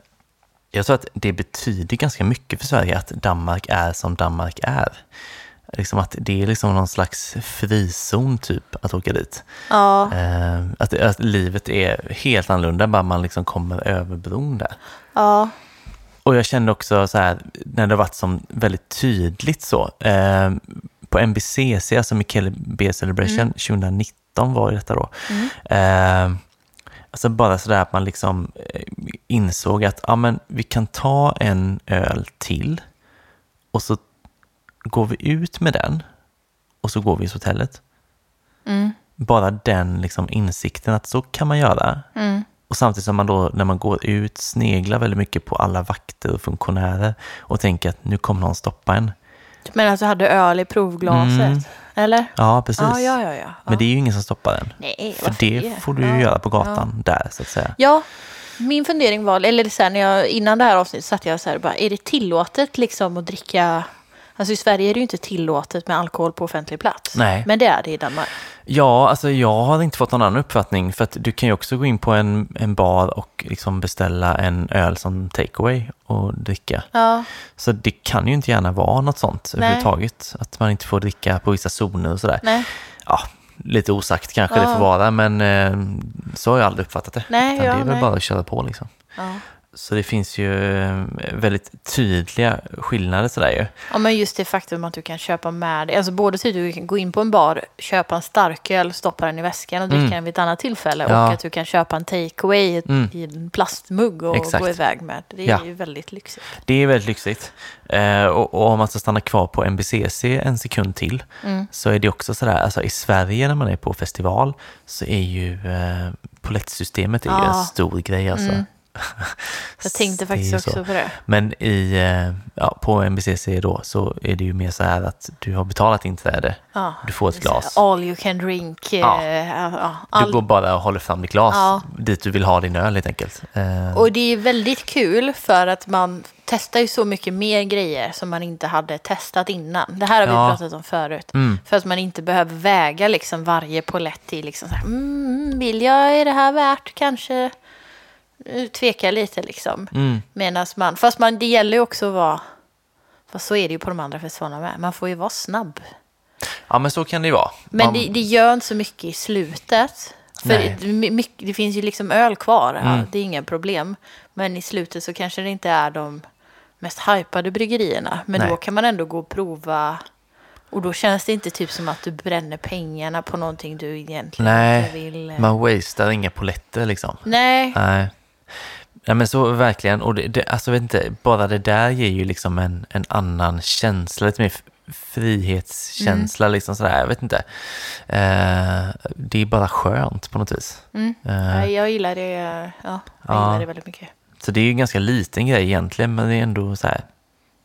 jag tror att det betyder ganska mycket för Sverige att Danmark är som Danmark är. Liksom att det är liksom någon slags frizon typ att åka dit. ja, Eh, att, att livet är helt annorlunda bara man liksom kommer över bron där. Ja, Och jag kände också så här, när det varit som väldigt tydligt så, eh, på MBCC, alltså Michele B Celebration 2019 var detta då. Eh, alltså bara sådär att man liksom eh, insåg att ja, men vi kan ta en öl till och så går vi ut med den och så går vi till hotellet. Bara den liksom insikten att så kan man göra. Och samtidigt som man då när man går ut sneglar väldigt mycket på alla vakter och funktionärer och tänker att nu kommer någon stoppa en. men alltså hade öl i provglaset. Mm. Eller? Ja, precis. Ja, ja, ja. ja. Men det är ju ingen som stoppar den. Nej, För varför det får du ju Ja. göra på gatan där, så att säga. Ja, min fundering var, eller så här, när jag, innan det här avsnittet satt jag så här, bara, är det tillåtet liksom att dricka, alltså i Sverige är det ju inte tillåtet med alkohol på offentlig plats. Nej. Men det är det i Danmark. Ja, alltså jag har inte fått någon annan uppfattning. För att du kan ju också gå in på en, en bar och liksom beställa en öl som takeaway och dricka. Ja, Så det kan ju inte gärna vara något sånt Nej. överhuvudtaget. Att man inte får dricka på vissa zoner och sådär. nej. Ja, lite osagt kanske det Ja. får vara, men eh, så har jag aldrig uppfattat det. Nej, Utan ja, det är väl nej. bara att köra på liksom. Ja. Så det finns ju eh, väldigt tydliga skillnader sådär ju. ja, men just det faktum att du kan köpa med dig, alltså både så att du kan gå in på en bar, köpa en starköl, stoppa den i väskan och dricka Mm. den vid ett annat tillfälle Ja. och att du kan köpa en takeaway Mm. i en plastmugg och Exakt. gå iväg med. Det är Ja. ju väldigt lyxigt. Det är väldigt lyxigt. Eh, och, och om man ska stanna kvar på NBCC en sekund till Mm. så är det också sådär, alltså i Sverige när man är på festival så är ju eh, är ju Ja. en stor grej alltså. Mm. Jag tänkte faktiskt så. också på det. Men i, eh, ja, på NBCC då så är det ju mer så här att du har betalat inträde, Ja. du får ett glas. All you can drink. Ja. eh, ja, Du all- går bara och håller fram ditt glas Ja. dit du vill ha din öl helt enkelt. Eh, Och det är väldigt kul för att man testar ju så mycket mer grejer som man inte hade testat innan. Det här har vi Ja. pratat om förut. Mm. För att man inte behöver väga liksom varje polett till liksom så här, mm, vill jag, är det här värt kanske? Eh, Tveka lite liksom. Mm. Man, fast man, det gäller ju också att vara, fast så är det ju på de andra festivalerna med, man får ju vara snabb. Ja men så kan det ju vara. Men Man- det, det gör inte så mycket i slutet. För Nej. det, det finns ju liksom öl kvar, ja, Mm. det är inga problem. Men i slutet så kanske det inte är de mest hypade bryggerierna. Men Nej. då kan man ändå gå och prova. Och då känns det inte typ som att du bränner pengarna på någonting du egentligen inte Nej, vill. eh. man wastear inga poletter liksom. Nej, Nej. Ja, men så verkligen. Och det, det, alltså, vet inte, bara det där ger ju liksom en, en annan känsla, lite mer frihetskänsla. Mm. Liksom sådär, jag vet inte. Eh, det är bara skönt på något vis. mm. Eh, jag gillar det. Ja, jag Ja. gillar det väldigt mycket. Så det är ju en ganska liten grej egentligen, men det är ändå så här,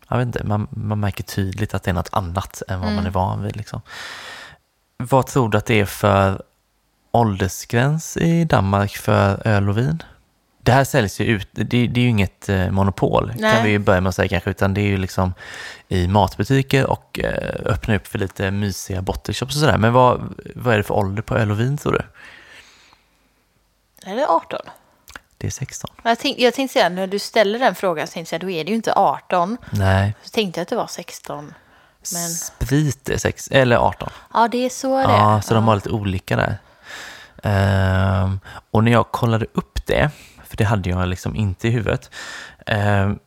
jag vet inte, man, man märker tydligt att det är något annat än vad man är van vid. Liksom. Vad tror du att det är för åldersgräns i Danmark för öl och vin? Det här säljs ju ut, det, det är ju inget eh, monopol Nej. kan vi ju börja med att säga kanske, utan det är ju liksom i matbutiker och eh, öppna upp för lite mysiga bottleshops och sådär. Men vad, vad är det för ålder på öl och vin tror du? Är det 18? Det är 16. Jag, tänk, jag tänkte säga, när du ställer den frågan så tänkte jag, då är det ju inte 18. Nej, Så tänkte jag att det var 16. Men sprit är 6, eller 18. ja, det är så det är. Ja, så de har lite olika där. Ehm, och när jag kollade upp det, det hade jag liksom inte i huvudet, ehm,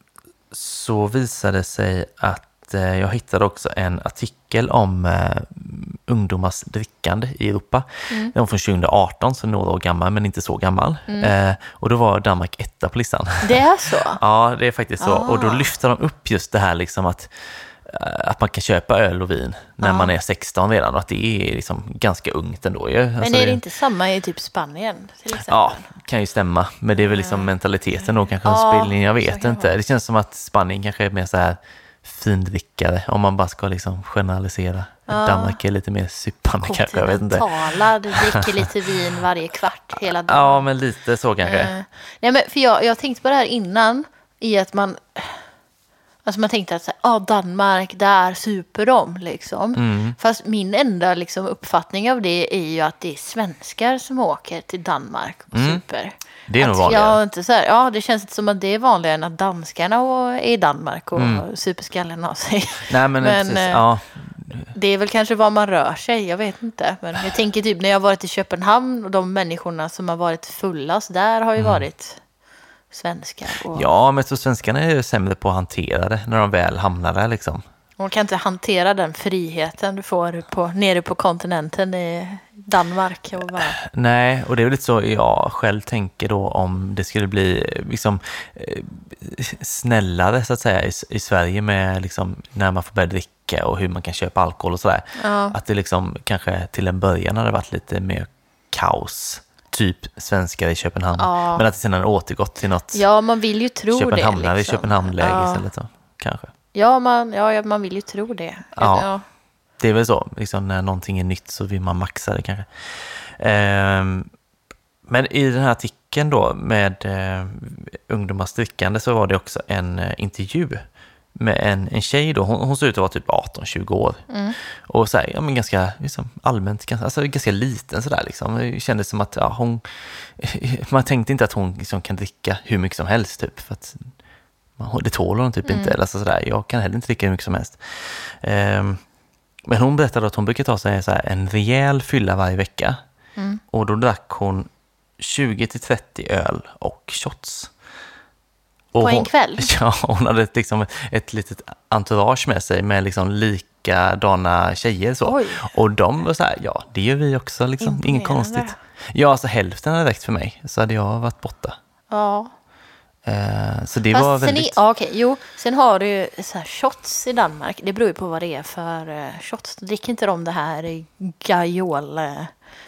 så visade det sig att eh, jag hittade också en artikel om eh, ungdomars drickande i Europa. Den var från 2018, så några år gammal, men inte så gammal. Eh, och då var Danmark etta på listan. Det är så? Ja, det är faktiskt så. Och då Ah. lyfter de upp just det här liksom att, att man kan köpa öl och vin när Ja. man är 16 redan och att det är liksom ganska ungt ändå. Men Alltså är det inte samma i typ Spanien till exempel? Ja, kan ju stämma. Men det är väl liksom mentaliteten då kanske Ja, spelar in. Jag vet det inte. Det känns som att Spanien kanske är mer så här findrickare om man bara ska liksom generalisera. Ja. Danmark är lite mer suppande kanske, jag vet inte. Kontinentala, du dricker lite vin varje kvart hela dagen. Ja, men lite så kanske. Eh, nej, men för jag, jag tänkte på det här innan, i att man... Alltså man tänkte att så här, ah, Danmark, där super de liksom. Mm. Fast min enda liksom, uppfattning av det är ju att det är svenskar som åker till Danmark och Mm. super. Det är nog vanligare. Jag inte så här, ja, det känns inte som att det är vanligare än att danskarna är i Danmark och super skallen av sig. Nej, men, Men, precis. eh, Ja, Det är väl kanske var man rör sig, jag vet inte. Men jag tänker typ när jag har varit i Köpenhamn och de människorna som har varit fullast där har ju varit svenskar. Och ja, men tror svenskarna är ju sämre på att hantera det när de väl hamnar där liksom. Man kan inte hantera den friheten du får på, nere på kontinenten i Danmark. Och bara, Nej, och det är väl lite så jag själv tänker då om det skulle bli liksom eh, snällare så att säga i, i Sverige med liksom när man får börja dricka och hur man kan köpa alkohol och sådär. Ja. Att det liksom kanske till en början hade varit lite mer kaos, typ svenskar i Köpenhamn. Ja. Men att det sedan har återgått till något ja, man vill ju tro Köpenhamnare det. i Liksom. Köpenhamn-läge ja. istället. Så, kanske. Ja, man, ja, man vill ju tro det. Ja. Ja. det är väl så, liksom, när någonting är nytt så vill man maxa det kanske. Ehm, men i den här artikeln då med eh, ungdomars drickande så var det också en eh, intervju med en, en tjej då, hon, hon såg ut att vara typ 18-20 år. Och så här, ja, men ganska liksom, allmänt, ganska, alltså, ganska liten sådär liksom. Det kändes som att ja, hon, man tänkte inte att hon liksom, kan dricka hur mycket som helst typ. För att det tål hon typ inte. Eller, alltså, sådär. Jag kan heller inte dricka hur mycket som helst. Ehm, men hon berättade att hon brukar ta sig så här, en rejäl fylla varje vecka. Och då drack hon 20-30 öl och shots. Och På en hon, kväll? Ja, hon hade liksom, ett litet entourage med sig med liksom likadana tjejer. Så. Oj. Och de var så här, ja det gör vi också, liksom. inget konstigt. Ja, alltså hälften hade räckt för mig, så hade jag varit borta. Ja. Eh, så det Fast var sen, väldigt... i, ja, okej, jo, sen har du ju så här shots i Danmark. Det beror ju på vad det är för eh, shots. Dricker inte de det här gajol.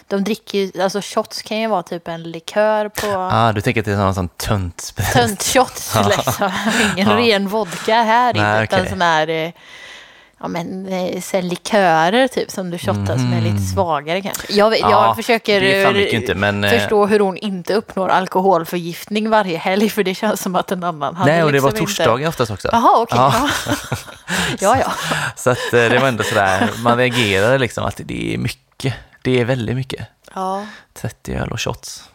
De dricker ju, alltså shots kan ju vara typ en likör på Ah, du tänker att det är någon sån tunt töntshots liksom. Ingen Ja. ren vodka här Nej, inte. Utan okej. sån här, eh, ja men eh, så likörer typ som du shottar som är lite svagare kanske. Jag, jag. Ja, försöker inte, men, eh, förstå hur hon inte uppnår alkoholförgiftning varje helg för det känns som att en annan hade Nej, och det var liksom inte- torsdagar oftast också. Jaha, okej. Ja. Ja. ja, ja. Så att eh, det var ändå sådär, man reagerade liksom att det är mycket. Det är väldigt mycket. Ja. 30 öl och shots.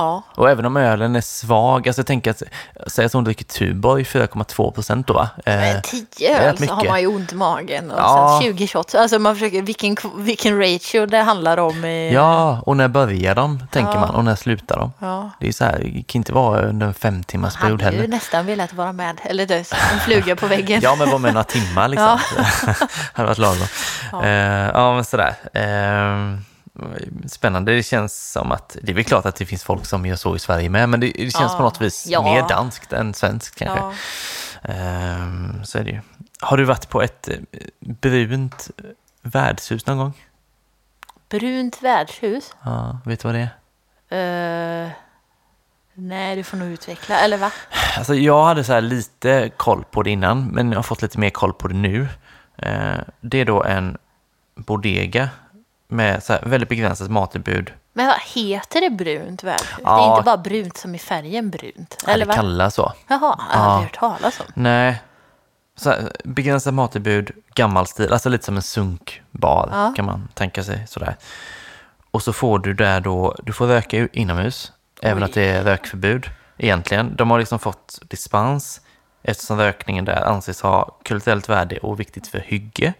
Ja. Och även om ölen är svag, alltså jag tänker att, säg att hon dricker Tuborg 4,2 procent då va? Eh, Men 10 det är öl så har man ju ont i magen. Och Ja. sen 20 shots. Alltså man försöker, vilken, vilken ratio det handlar om. I, Ja, och när börjar de, tänker Ja. man, och när slutar de? Ja. Det är så här, det kan inte vara under en fem timmars Han period hade ju heller. nästan velat vara med. Eller det, en fluga på väggen. Ja, men bara med några timmar liksom. hade varit lagom. Ja, ja men sådär. Eh, spännande. Det känns som att, det är väl klart att det finns folk som gör så i Sverige med, men det, det känns Ja. på något vis Ja. mer danskt än svenskt kanske. Ja. Eh, så är det ju. Har du varit på ett eh, brunt värdshus någon gång? Brunt värdshus. Ja, vet du vad det är? Eh, nej, du får nog utveckla. Eller va? Alltså jag hade så här lite koll på det innan, men jag har fått lite mer koll på det nu. Eh, det är då en bodega med så här väldigt begränsat matutbud. Men vad heter det brunt värdshus? Det är Ja. inte bara brunt som i färgen brunt. Ja, Eller det va? kallas så. Jaha, jag har Ja. aldrig hört talas om. Nej, så här, begränsat matutbud, gammal stil, alltså lite som en sunkbar Ja. kan man tänka sig. Sådär. Och så får du där då, du får röka inomhus, även Oj. att det är rökförbud egentligen. De har liksom fått dispens eftersom rökningen där anses ha kulturellt värde och viktigt för hygge.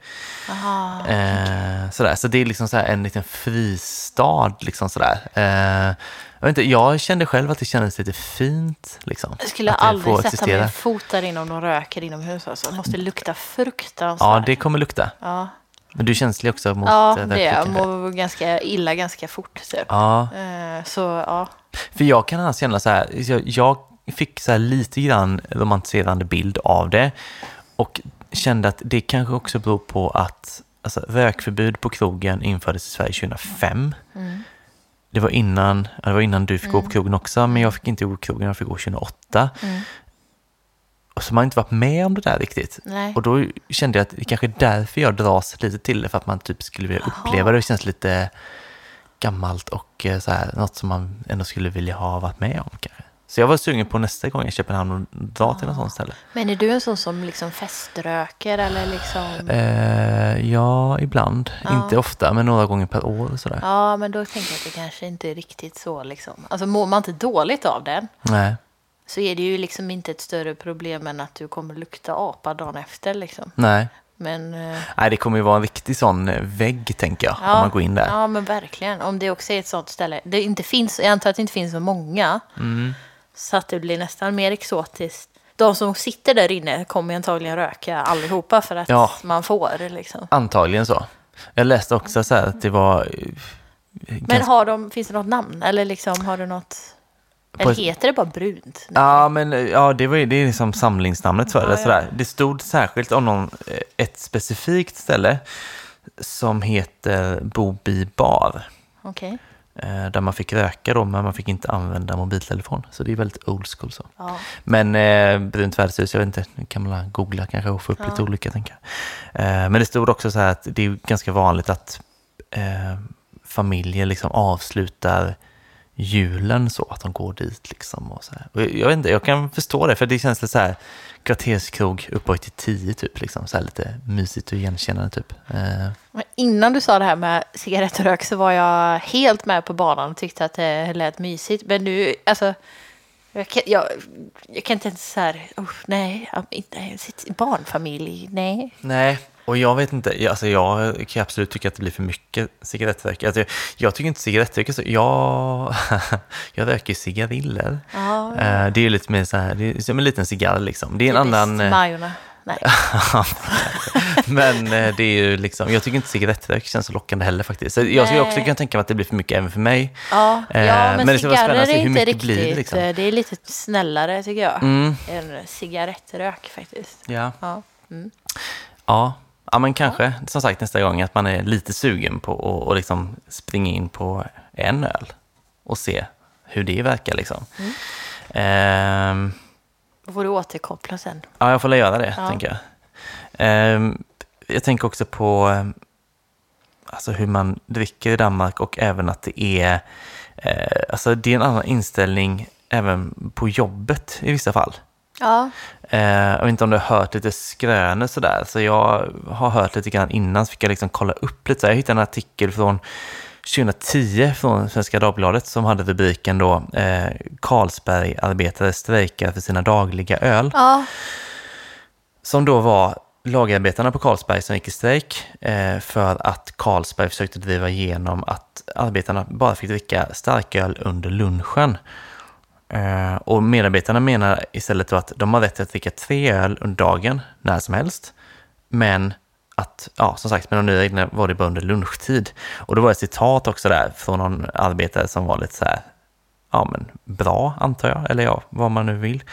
Aha. Eh, sådär. Så det är liksom en liten fristad. Liksom sådär. Eh, jag, vet inte, jag kände själv att det kändes lite fint. Liksom, Jag skulle aldrig sätta existera. min fot där inne om de röker inomhus. Alltså. Det måste lukta fruktansvärt. Ja, det kommer lukta. ja. Men du är känslig också mot ja eh, det är jag. mår ganska illa ganska fort. Typ. Ja, Eh, så ja. för jag kan annars känna så här, jag, jag fick så lite grann romantiserande bild av det och kände att det kanske också beror på att alltså, rökförbud på krogen infördes i Sverige 2005. Mm. Det var innan, det var innan du fick gå på krogen också, men jag fick inte gå på krogen, jag fick gå 2008. Mm. Och så man inte varit med om det där riktigt. Nej. Och då kände jag att det kanske är därför jag dras lite till det, för att man typ skulle vilja uppleva det. Det känns lite gammalt och eh, så här, något som man ändå skulle vilja ha varit med om kanske. Så jag var sugen på nästa gång i Köpenhamn och dra till något sånt ställe. Men är du en sån som liksom feströker eller liksom? Eh, ja, ibland. Ja. Inte ofta, men några gånger per år och sådär. Ja, men då tänker jag att det kanske inte är riktigt så liksom. Alltså mår man inte dåligt av den Nej, så är det ju liksom inte ett större problem än att du kommer lukta apa dagen efter liksom. nej. Men eh, Nej, det kommer ju vara en riktig sån eh, vägg, tänker jag, ja, om man går in där. Ja, men verkligen. Om det också är ett sånt ställe. Det inte finns, jag antar att det inte finns så många. Mm. Så att det blir nästan mer exotiskt. De som sitter där inne kommer antagligen röka allihopa för att Ja. man får liksom. Antagligen så. Jag läste också så här att det var... eh, Men ganska- har de, finns det något namn? Eller liksom har du något? Eller heter det bara brunt? Ja, men eh, ja, det, var, det är liksom samlingsnamnet för det. Ja, Sådär. ja. Det stod särskilt om någon, eh, ett specifikt ställe som heter Bobi bar. Okej. Eh, där man fick röka då, men man fick inte använda mobiltelefon. Så det är väldigt old school så. Ja. Men eh, brunt värdshus, jag vet inte, nu kan man googla kanske och få upp Ja. lite olika tänker. Eh, men det stod också så här att det är ganska vanligt att eh, familjer liksom avslutar julen så, att de går dit liksom och så. Och jag, vet inte, jag kan förstå det, för det känns lite så här kvarterskrog uppåt till tio typ, liksom så här lite mysigt och igenkännande typ. Eh, Men Innan du sa det här med cigarettrök så var jag helt med på banan och tyckte att det lät mysigt. Men nu, alltså, jag kan, jag, jag kan inte ens så här, usch, nej, inte barnfamilj, nej. Nej, och jag vet inte, jag- alltså jag kan absolut tycka att det blir för mycket cigarettrök. Alltså jag, jag tycker inte cigarettrök är så, jag, jag röker cigariller. Ja, Eh, det är ju lite mer så här, det är som en liten cigarr liksom. Det är en annan... eh, Majorna. Nej. Men eh, det är ju liksom, jag tycker inte cigarettrök känns så lockande heller faktiskt. Så jag skulle också kunna tänka mig att det blir för mycket även för mig. Ja, ja, men, men det cigarrer är inte mycket riktigt, blir det, liksom. det är lite snällare tycker jag. Mm, än cigarettrök faktiskt. ja. Ja. Mm. Ja. Ja, men kanske som sagt nästa gång att man är lite sugen på att och liksom springa in på en öl och se hur det verkar liksom. Mm. Ehm, Då får du återkoppla sen. ja, jag får väl göra det, Ja. tänker jag. Ehm, jag tänker också på ehm, alltså hur man dricker i Danmark och även att det är, eh, alltså det är en annan inställning även på jobbet i vissa fall. Ja, Eh, jag vet inte om du har hört lite skrönor sådär, så jag har hört lite grann innan, så fick jag liksom kolla upp lite. Så jag hittade en artikel från 2010 från Svenska Dagbladet som hade rubriken då eh, Carlsbergarbetare strejkar för sina dagliga öl. ja, Som då var lagerarbetarna på Carlsberg som gick i strejk eh, för att Carlsberg försökte driva igenom att arbetarna bara fick dricka starköl under lunchen. Eh, och medarbetarna menar istället då att de har rätt att dricka tre öl under dagen, när som helst. Men att, ja som sagt, med de nya reglerna var det bara under lunchtid. Och då var det ett citat också där från någon arbetare som var lite så här, ja men bra antar jag, eller ja, vad man nu vill.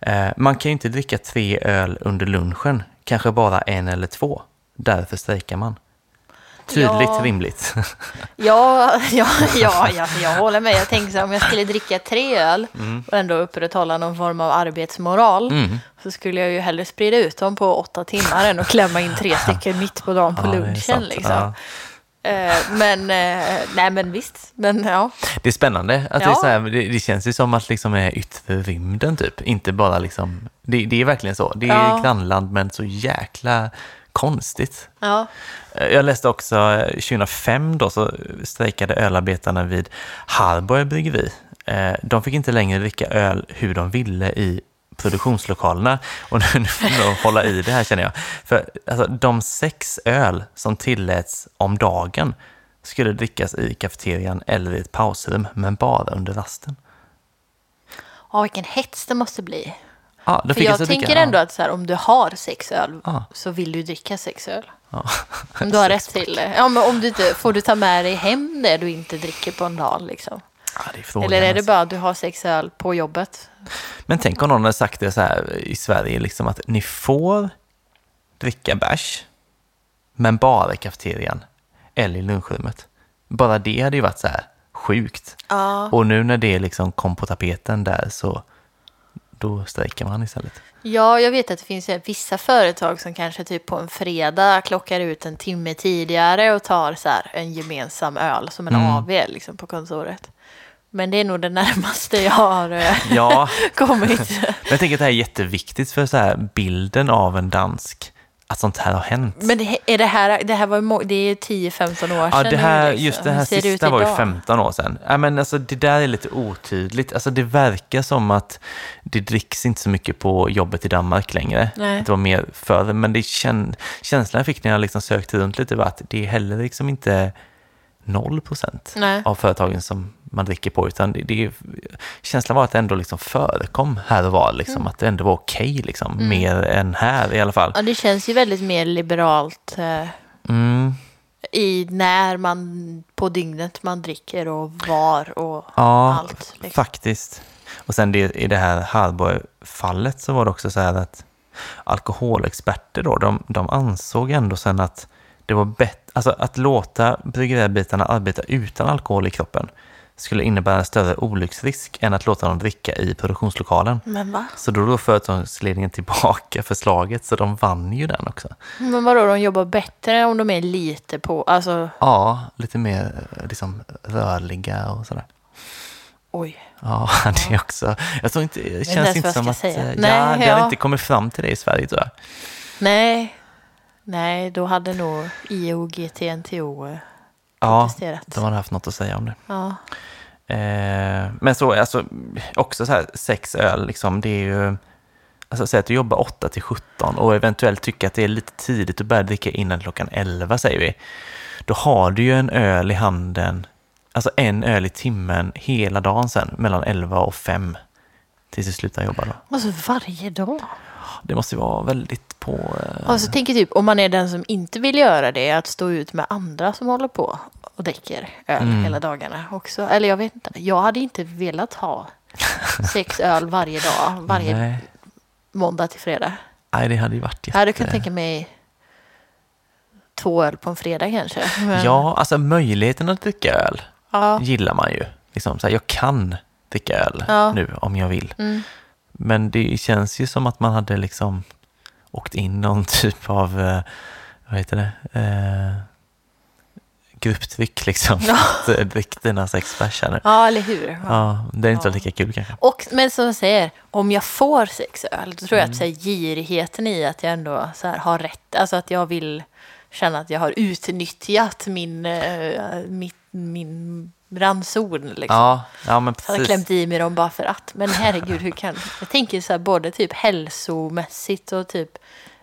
Eh, man kan ju inte dricka tre öl under lunchen, kanske bara en eller två. Därför strejkar man. Tydligt, Ja. rimligt. ja, ja, ja, ja, jag håller med. Jag tänker så här, om jag skulle dricka tre öl och ändå upprätthålla någon form av arbetsmoral Mm. så skulle jag ju hellre sprida ut dem på åtta timmar än att klämma in tre stycken mitt på dagen på Ja, det lunchen. Liksom. Ja. Eh, men, eh, nej men visst, men ja. Det är spännande. Att det, Ja. så här, det, det känns ju som att liksom är yttre rymden typ. Inte bara liksom, det, det är verkligen så. Det är Ja. grannland men så jäkla konstigt. ja. Eh, Jag läste också eh, 2005 då så strejkade ölarbetarna vid Harborg bryggeri. Eh, De fick inte längre dricka öl hur de ville i produktionslokalerna. Och nu får jag nog hålla i det här känner jag. För alltså, de sex öl som tilläts om dagen skulle drickas i kafeterian eller i ett pausrum, men bara under rasten. ja, vilken hets det måste bli. Ja, då För jag tänker dricka- ändå att så här, om du har sex öl Ja. så vill du dricka sex öl. Ja. Om du har rätt till det. Ja, men om du inte, får du ta med dig hem det du inte dricker på en dag liksom? Är Eller är det alltså. bara att du har sex öl på jobbet? Men tänk om någon hade sagt det så här i Sverige, liksom att ni får dricka bärs, men bara i kafeterian eller i lunchrummet. Bara det hade ju varit så här sjukt. Och nu när det liksom kom på tapeten där så då strejkar man istället. Ja, jag vet att det finns eh, vissa företag som kanske typ på en fredag klockar ut en timme tidigare och tar så här en gemensam öl som en Mm. AV liksom på kontoret. Men det är nog det närmaste jag har eh, Ja, kommit. men jag tänker att det här är jätteviktigt för så här bilden av en dansk, att sånt här har hänt. Men det, är det här, det här var ju må- det är 10-15 år sedan Ja, det här, liksom. just det här ser sista var ju idag? 15 år sedan. Ja, men alltså, det där är lite otydligt. Alltså, det verkar som att det dricks inte så mycket på jobbet i Danmark längre. Nej. Att det var mer förr, men det kän, känslan jag fick när jag liksom sökte runt lite var att det är heller liksom inte 0 procent av företagen som man dricker på, utan det, det känslan var att det ändå liksom förekom här och var, liksom, Mm. att det ändå var okej, liksom, mer än här i alla fall. Ja, det känns ju väldigt mer liberalt eh, Mm. i när man på dygnet man dricker och var och Ja, allt. Liksom. faktiskt. Och sen det, i det här Harborg-fallet så var det också så här att alkoholexperter då, de, de ansåg ändå sen att det var bättre, alltså att låta bryggeriarbetarna arbeta utan alkohol i kroppen skulle innebära en större olycksrisk än att låta dem dricka i produktionslokalen. Men va? Så då drog företagsledningen tillbaka förslaget, så de vann ju den också. Men vadå, de jobbar bättre om de är lite på, alltså Ja, lite mer eh, liksom, rörliga och sådär. oj. Ja, det är också... Jag tror inte, det känns inte som att... säga. eh, Nej, ja, det ja. hade inte kommit fram till det i Sverige tror jag. Nej, nej, då hade nog IOGT-NTO Ja, protesterat. de hade haft något att säga om det. Ja. Eh, men så, alltså, också så här, sex öl, liksom, det är ju... Alltså säg att du jobbar 8 till 17 och eventuellt tycker att det är lite tidigt att börja dricka innan klockan 11 säger vi. Då har du ju en öl i handen, alltså en öl i timmen hela dagen sen, mellan 11 och 5. Tills du slutar jobba då. Alltså varje dag. Det måste vara väldigt på... Eh, Alltså tänker typ om man är den som inte vill göra det, att stå ut med andra som håller på och dricker öl Mm. hela dagarna också. Eller jag vet inte, jag hade inte velat ha sex öl varje dag, varje Nej. måndag till fredag. Nej, det hade ju varit Jag jätte... hade kunnat tänka mig två öl på en fredag kanske. Men, Ja, alltså möjligheten att dricka öl ja. gillar man ju. Liksom så här, jag kan dricka öl Ja. nu om jag vill. Mm. Men det känns ju som att man hade liksom åkt in någon typ av, eh, vad heter det, eh, grupptryck liksom. Ja. Bärs här nu. ja, eller hur? Ja. Ja, det är inte Ja. lika kul kanske. Och, men som jag säger, om jag får sex öl, då tror jag Mm. att så här, girigheten i att jag ändå så här, har rätt, alltså att jag vill känna att jag har utnyttjat min, eh, mitt, min ranson. Liksom. Ja, ja men Jag har precis. klämt i mig dem bara för att. Men herregud, hur kan... Jag tänker så här, både typ hälsomässigt och typ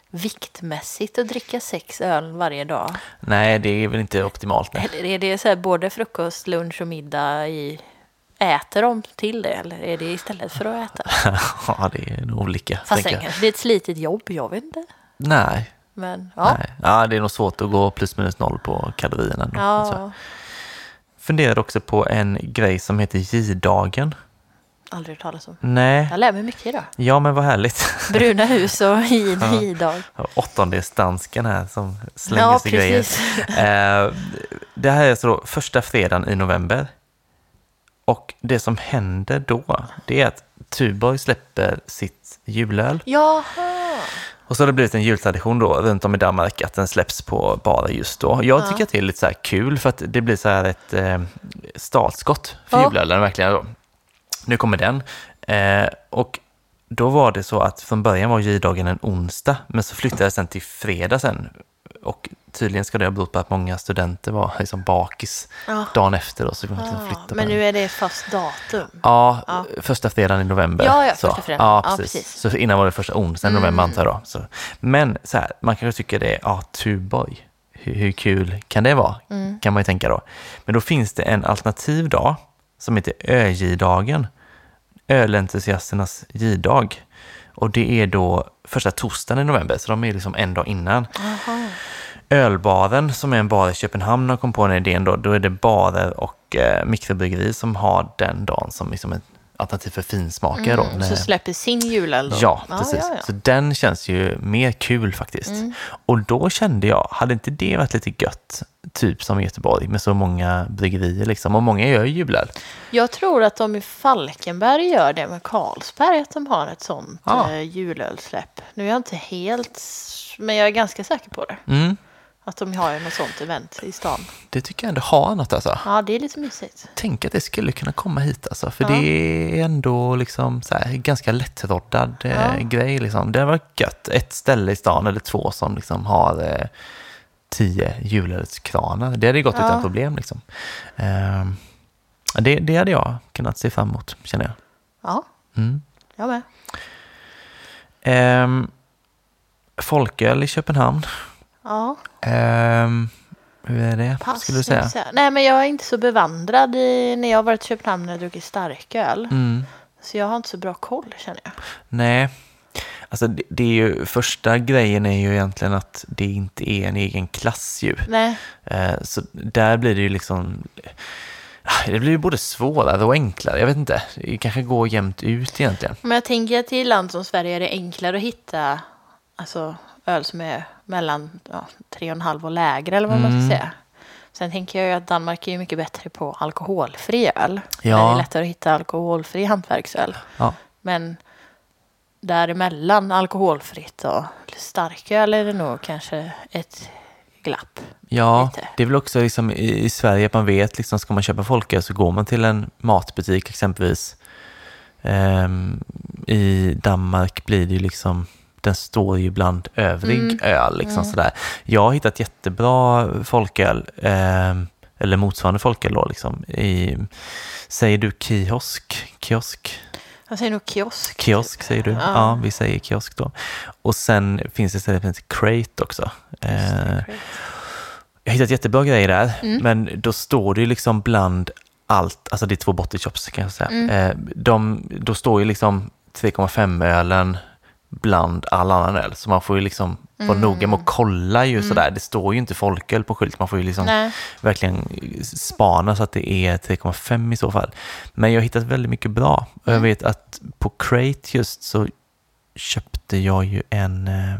viktmässigt att dricka sex öl varje dag. Nej, det är väl inte optimalt. Nej. Eller är det så här både frukost, lunch och middag i... Äter de till det eller är det istället för att äta? ja, det är nog olika. Fast sen jag. kanske det är ett slitigt jobb, jag vet inte. Nej, Men ja. nej. Ja, det är nog svårt att gå plus minus noll på kalorierna. ja. Funderade också på en grej som heter J-dagen. Aldrig hört talas om. Nej, Jag lär mig mycket idag. ja men vad härligt. Bruna hus och i-dag. Åttondelsdansken här som slänger Ja, sig grejer. precis. Eh, det här är alltså då första fredagen i november. Och det som händer då, det är att Tuborg släpper sitt julöl. Jaha. Och så har det blivit en jultradition då runt om i Danmark att den släpps på barer just då. Jag tycker att det är lite så här kul för att det blir så här ett eh, startskott för Ja. julölen verkligen. Då. Nu kommer den. Eh, och då var det så att från början var J-dagen en onsdag, men så flyttades den till fredag sen. Och tydligen ska det ha berott på att många studenter var liksom bakis Ja. dagen efter då, så kunde de Ah, flytta men nu är det fast datum. Ja, Ja. första fredagen i november. Ja, ja, första fredagen. Ja, Ja, precis. precis. Så innan var det första onsdagen i november Mm. antar jag då. Så. Men så här, man kanske tycker det är, ja, Tuborg, hur, hur kul kan det vara? Mm. Kan man ju tänka då. Men då finns det en alternativ dag som heter ÖJ-dagen. Ölentusiasternas J-dag. Och det är då första torsdagen i november, så de är liksom en dag innan. Jaha. Ölbaren, som är en bar i Köpenhamn, har kommit på den idén då. Då är det barer och eh, mikrobryggeri som har den dagen som liksom ett alternativ för finsmakare då. Mm, När- så släpper sin julöl då? Ja, precis. Ja, ja. Så den känns ju mer kul faktiskt. Mm. Och då kände jag, hade inte det varit lite gött, typ som Göteborg, med så många bryggerier liksom, och många gör ju julöl. Jag tror att de i Falkenberg gör det med Carlsberg, att de har ett sånt Ja. eh, julölsläpp. Nu är jag inte helt, men jag är ganska säker på det. Mm, Att de har något sånt event i stan. det tycker jag ändå har något alltså. Ja, det är lite mysigt. Tänk att det skulle kunna komma hit alltså, för Ja. det är ändå liksom så här, ganska lättroddad eh, Ja. grej. Liksom. Det har varit gött. Ett ställe i stan eller två som liksom har eh, tio julölskranar. Det hade gått Ja. utan problem. Liksom. Ehm, det, det hade jag kunnat se fram emot, känner jag. Ja, Mm. jag med. Ehm, folköl i Köpenhamn. Ja, Ehm, hur är det, pass. skulle du säga? Nej, men jag är inte så bevandrad i, när jag har varit i Köpenhamn och druckit starköl. Mm. Så jag har inte så bra koll, känner jag. Nej, alltså det, det är ju, första grejen är ju egentligen att det inte är en egen klass ju. Nej, Eh, så där blir det ju liksom, det blir ju både svårare och enklare. Jag vet inte, det kanske går jämnt ut egentligen. men jag tänker att i ett land som Sverige är det enklare att hitta alltså, öl som är mellan ja, tre och en halv och lägre, eller vad man Mm. ska säga. Sen tänker jag ju att Danmark är ju mycket bättre på alkoholfri öl. Ja. Där Det är lättare att hitta alkoholfri hantverksöl. Ja. Men däremellan alkoholfritt och starköl är det nog kanske ett glapp. Ja, Lite. det är väl också liksom i, Sverige att man vet liksom ska man köpa folköl så går man till en matbutik exempelvis. Ehm, I Danmark blir det ju liksom, den står ju bland övrig Mm. öl liksom sådär. Jag har hittat jättebra folköl, ehm, eller motsvarande folköl då liksom i, säger du kiosk? Kiosk? Jag säger nog kiosk. Kiosk säger du? Ja. Ja. vi säger kiosk då. Och sen finns det ett ställe som heter Crate också. Eh, jag har hittat jättebra grejer där, Mm. men då står det ju liksom bland allt, alltså det är två bottle shops kan jag säga. Mm. Eh, de, då står ju liksom 3,5-ölen bland all annan öl, så man får ju liksom vara Mm. noga med att kolla ju sådär. Det står ju inte folköl på skylt, man får ju liksom Nej. verkligen spana så att det är 3,5 i så fall. Men jag har hittat väldigt mycket bra. Och jag Mm. vet att på Crate just så köpte jag ju en eh,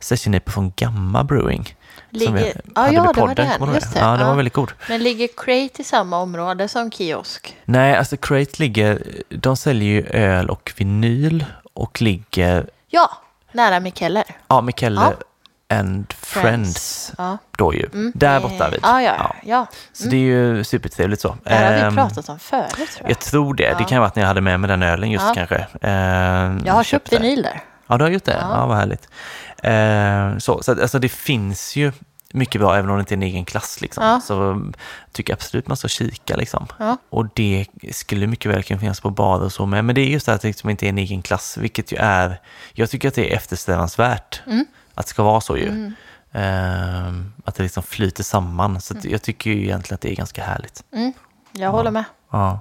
session IPA från Gamma Brewing. som vi Ligger... Ja, det var den. Just det. Ja, den ja. var väldigt god. Men ligger Crate i samma område som kiosk? Nej, alltså Crate ligger, de säljer ju öl och vinyl och ligger, Ja, nära Mikeller. ja, Mikelle Ja. and Friends, Ja. då ju. Mm. Där borta vid. Ja, ja, ja. Så det är ju supertrevligt så. Det har Ehm, vi pratat om förut tror jag. Jag tror det. Det Ja. kan varit när jag hade med mig den ölen just Ja. kanske. Ehm, Jag har köpt vinyl där. Ja, du har gjort det? Ja, Ja. vad härligt. Ehm, så så att, alltså, det finns ju mycket bra, även om det inte är en egen klass. Liksom. Ja. Så um, tycker jag absolut man ska kika. Liksom. Ja. Och det skulle mycket väl kunna finnas på barer och så med. Men det är just det att det liksom inte är en egen klass, vilket ju är... Jag tycker att det är eftersträvansvärt Mm. att det ska vara så ju. Mm. Ehm, att det liksom flyter samman. Så att jag tycker ju egentligen att det är ganska härligt. Mm. Jag håller med. Ja.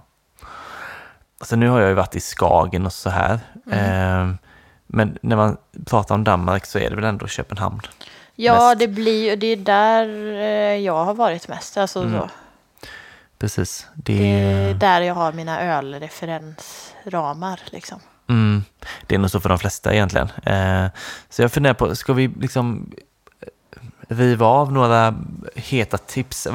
Alltså nu har jag ju varit i Skagen och så här. Mm. Ehm, men när man pratar om Danmark så är det väl ändå Köpenhamn. Ja, Mest. det blir det är där eh, jag har varit mest. Alltså, Mm. så. Precis. Det, Det är är, där jag har mina ölreferensramar. Liksom. mm, det är nog så för de flesta egentligen. Eh, så jag funderar på, ska vi liksom eh, riva av några heta tips?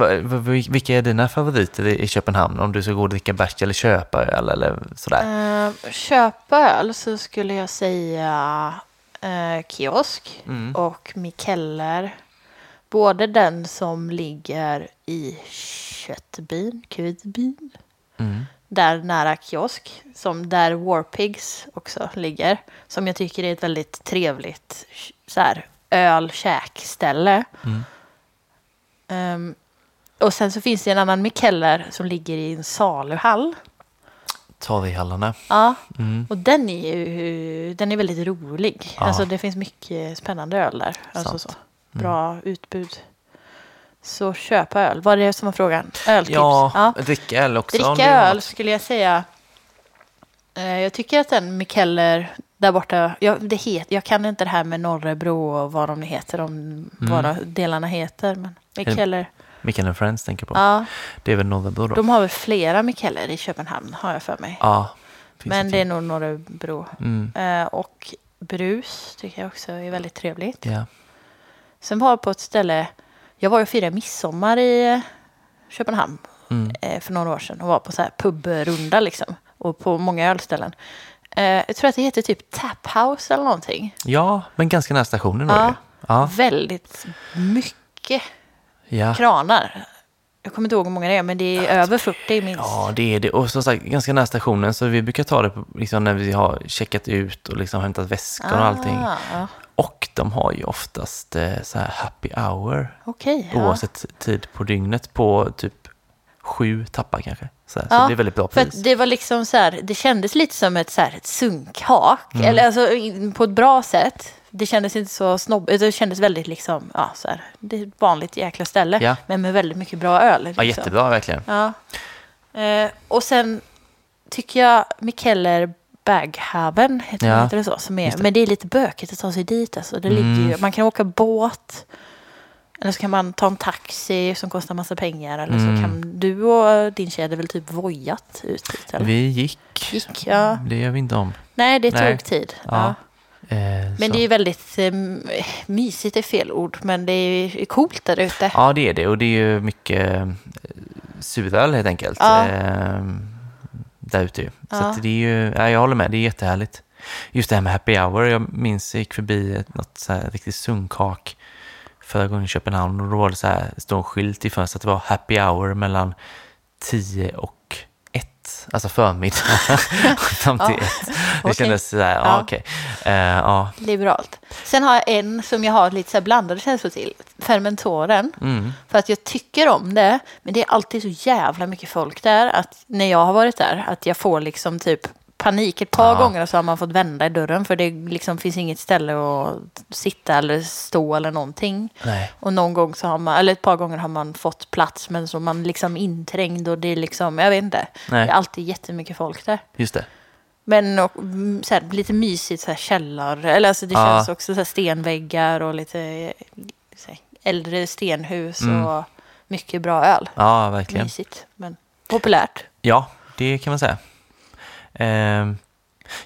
Vilka är dina favoriter i i Köpenhamn? Om du ska gå och dricka bärs eller köpa öl eller sådär? Eh, köpa öl så skulle jag säga eh, kiosk Mm. och Mikeller. Både den som ligger i köttbyn, kvitbyn, Mm. där nära kiosk, som där Warpigs också ligger. Som jag tycker är ett väldigt trevligt så här, öl-käkställe. Mm. Ehm, och sen så finns det en annan Mikeller som ligger i en saluhall. Torghallarna. Ja, Mm. och den är ju den är väldigt rolig. Ja. Alltså det finns mycket spännande öl där. Alltså Sant. Mm. så. Bra utbud. Så köpa öl. Vad är det som var frågan? Öltips? Ja, dricka öl också. Dricka öl skulle jag säga. Eh, jag tycker att den Mikeller där borta, jag, det het, jag kan inte det här med Norrebro och vad de heter, om Mm. vad delarna heter. Men Mikeller, Mikael and Friends tänker på. ja, Det är väl Norrebro då? de har väl flera Mikeller i Köpenhamn har jag för mig. Ja. men det är nog Norrebro. Mm. Eh, och brus tycker jag också är väldigt trevligt. Ja. Sen var jag på ett ställe, jag var och firade midsommar i eh, Köpenhamn Mm. eh, för några år sedan och var på så här pubrunda liksom. Och på många ölställen. Eh, jag tror att det heter typ Tap House eller någonting. ja, men ganska nära stationen Ja. ju. Ja. Väldigt mycket Ja. kranar. Jag kommer inte ihåg hur många det är, men det är över 40 minst. ja, det är det. Och som sagt, ganska nära stationen. Så vi brukar ta det på, liksom, när vi har checkat ut och liksom hämtat väskor och allting. Ah, ja. Och de har ju oftast eh, så här happy hour. Okej. ja. Oavsett tid på dygnet på typ sju tappar kanske. Så, här, så Ja, det är väldigt bra För pris. att det var liksom så här, det kändes lite som ett, så här, ett sunkhak. Mm. Eller alltså på ett bra sätt. Det kändes inte så snobbigt, det kändes väldigt liksom, ja så här, det är ett vanligt jäkla ställe. Ja. Men med väldigt mycket bra öl. Ja, liksom. jättebra verkligen. Ja. Eh, och sen tycker jag Mikeller Baghaven, heter, Ja, heter det så? Som är, det. men det är lite bökigt att ta sig dit. Alltså. Det Mm. ligger ju, man kan åka båt. Eller så kan man ta en taxi som kostar massa pengar. Eller Mm. så kan du och din tjej hade väl typ vojat ut dit? Eller? Vi gick. Gick, ja. Det gör vi inte om. Nej, det tog Nej. tid. Ja. Eh, Men så. det är ju väldigt eh, mysigt, är fel ord, men det är coolt där ute. Ja, det är det. Och det är ju mycket eh, suröl helt enkelt. Ja. Eh, där ute ju. Så Ja. det är ju, ja, jag håller med, det är jättehärligt. Just det här med happy hour, jag minns jag gick förbi något så här riktigt sunkak förra gången i Köpenhamn och då var det så här, stod en skylt i fönstret att det var happy hour mellan 10 och 1, alltså förmiddag fram till 1. Det okej. kändes sådär, ja Ja. okej. Eh, ja, Liberalt. Sen har jag en som jag har lite så här blandade känslor till. Fermentoren. mm, För att jag tycker om det, men det är alltid så jävla mycket folk där. Att när jag har varit där, att jag får liksom typ panik. Ett par Ja. gånger så har man fått vända i dörren för det liksom finns inget ställe att sitta eller stå eller någonting. nej, Och någon gång så har man, eller ett par gånger har man fått plats men så är man liksom inträngd och det är liksom, jag vet inte. Nej. Det är alltid jättemycket folk där. just det. Men och, mm, så här, lite mysigt så här källar, eller alltså det Ja. känns också så här stenväggar och lite så här, äldre stenhus Mm. och mycket bra öl. Ja, verkligen. Mysigt, men populärt. Ja, det kan man säga. Ehm,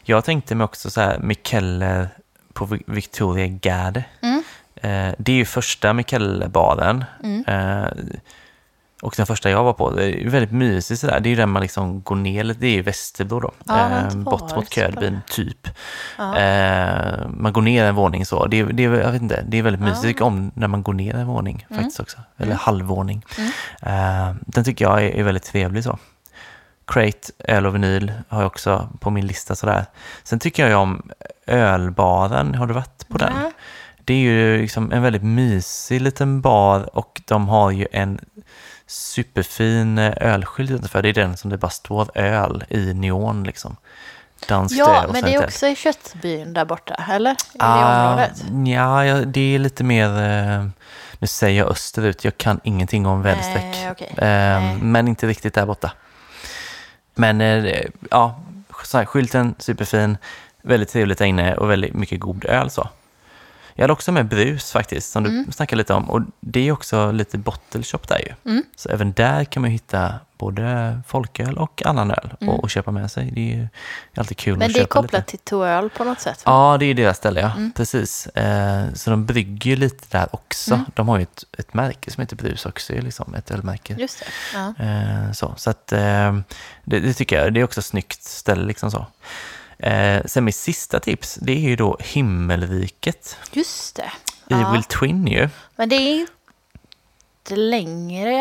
jag tänkte mig också så här, Mikkeller på Vi- Victoria Gärde. Mm. Eh, det är ju första Mikkeller-baren. Mm. Eh, och den första jag var på, det är väldigt mysigt sådär. Det är ju där man liksom går ner lite, det är ju Västerbro då. Ja, Ehm, bort mot Ködbyn, typ. Ja. Eh, man går ner en våning så. Det är, det jag vet inte, det är väldigt mysigt. Ja. Jag tycker om när man går ner en våning Mm. faktiskt också. Eller Mm. halvvåning. Mm. Eh, den tycker jag är, är väldigt trevlig så. Crate, öl och vinyl har jag också på min lista sådär. Sen tycker jag ju om ölbaren. Har du varit på den? Nej. Det är ju liksom en väldigt mysig liten bar och de har ju en superfin eh, ölskylt utanför. Det är den som det bara står öl i neon liksom. Danskt Ja, men det är också i köttbyn där borta, eller? I Ah, området. ja, det är lite mer, eh, nu säger jag österut, jag kan ingenting om väderstreck. Nej, okej. Eh, Nej. men inte riktigt där borta. Men eh, ja, så här, skylten superfin, väldigt trevligt där inne och väldigt mycket god öl så. Jag hade också med brus faktiskt, som Mm. du snackade lite om. Och det är också lite bottle shop där ju. Mm. Så även där kan man hitta både folköl och annan öl Mm. och, och köpa med sig. Det är ju alltid kul Men att det är köpa kopplat lite. till Toöl på något sätt? Ja, det är deras ställe, ja. Mm. Precis. Eh, så de brygger ju lite där också. Mm. De har ju ett, ett märke som heter Brus också, liksom, ett ölmärke. Just det. Ja. Eh, så så att, eh, det, det tycker jag, det är också ett snyggt ställe. Liksom så. Eh, sen mitt sista tips, det är ju då Himmelriket. Just det. Ja. Evil Twin ju. Men det är inte längre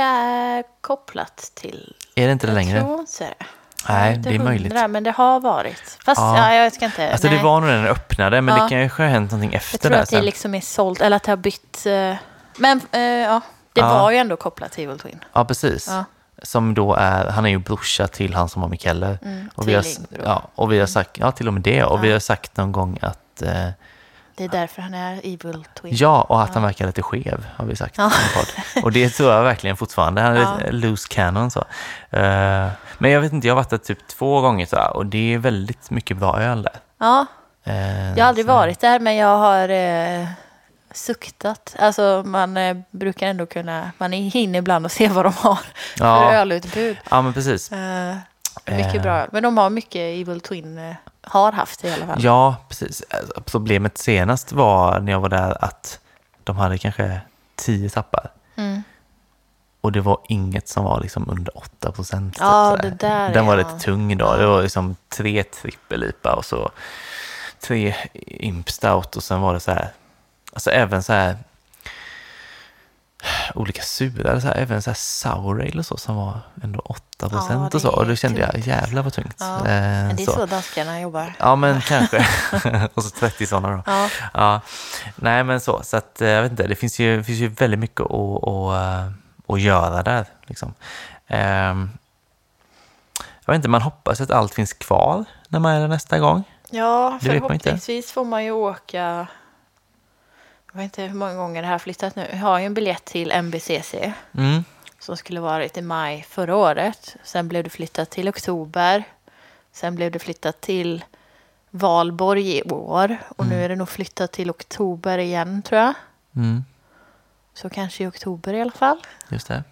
eh, kopplat till... Är det inte det Jag längre? tror inte det. Nej, Jag det är möjligt. Men det har varit. Fast Ja. ja. jag ska inte... Alltså nej. det var nog när den öppnade, men Ja. det kanske har hänt någonting jag efter tror det att det sen. liksom är sålt, eller att det har bytt. eh, Men eh, ja, det Ja. var ju ändå kopplat till Evil Twin. Ja, precis. Ja. Som då är, han är ju brorsa till han som har Mikael. Mm, Och vi, har, ja, och vi har sagt, ja till och med det, och Ja. vi har sagt någon gång att eh, Det är därför han är Evil Twin. Ja, och att han verkar lite skev har vi sagt. Ja. Och det tror jag verkligen fortfarande. Han är Ja. loose cannon så. Eh, men jag vet inte, jag har varit där typ två gånger så och det är väldigt mycket bra öl där. Ja, Eh, jag har aldrig så- varit där, men jag har eh, suktat. Alltså man eh, brukar ändå kunna, man är inne ibland och ser vad de har för Ja, ölutbud. ja, men precis. Eh, mycket Eh. bra öl. Men de har mycket Evil Twin, eh, har haft i alla fall. Ja, precis. Alltså, Problemet senast var när jag var där att de hade kanske tio tappar. Mm. Och det var inget som var liksom under 8 procent. Ja, det där Den var är- lite tung. Ja. Det var liksom tre trippel-IPA och så tre imp stout och sen var det så här, alltså även så här olika sura, så här, även så här sour ale och så som var ändå 8 procent det och så. Och då kände jag, tungt. jävlar vad tungt. Ja, Eh, Men det är så danskarna jobbar. Ja, men kanske. och så 30 sådana då. Ja. Ja, nej men så, så att eh, jag vet inte, det finns ju, finns ju väldigt mycket att, att, eh, att göra där. Liksom. Ehm, jag vet inte, man hoppas att allt finns kvar när man är där nästa gång. Ja, förhoppningsvis får man ju åka... Jag vet inte hur många gånger det här har flyttat nu. Jag har ju en biljett till MBCC Mm. som skulle varit i maj förra året. Sen blev det flyttat till oktober. Sen blev det flyttat till Valborg i år. Och nu är det nog flyttat till oktober igen tror jag. Mm. Så kanske i oktober i alla fall. Just det.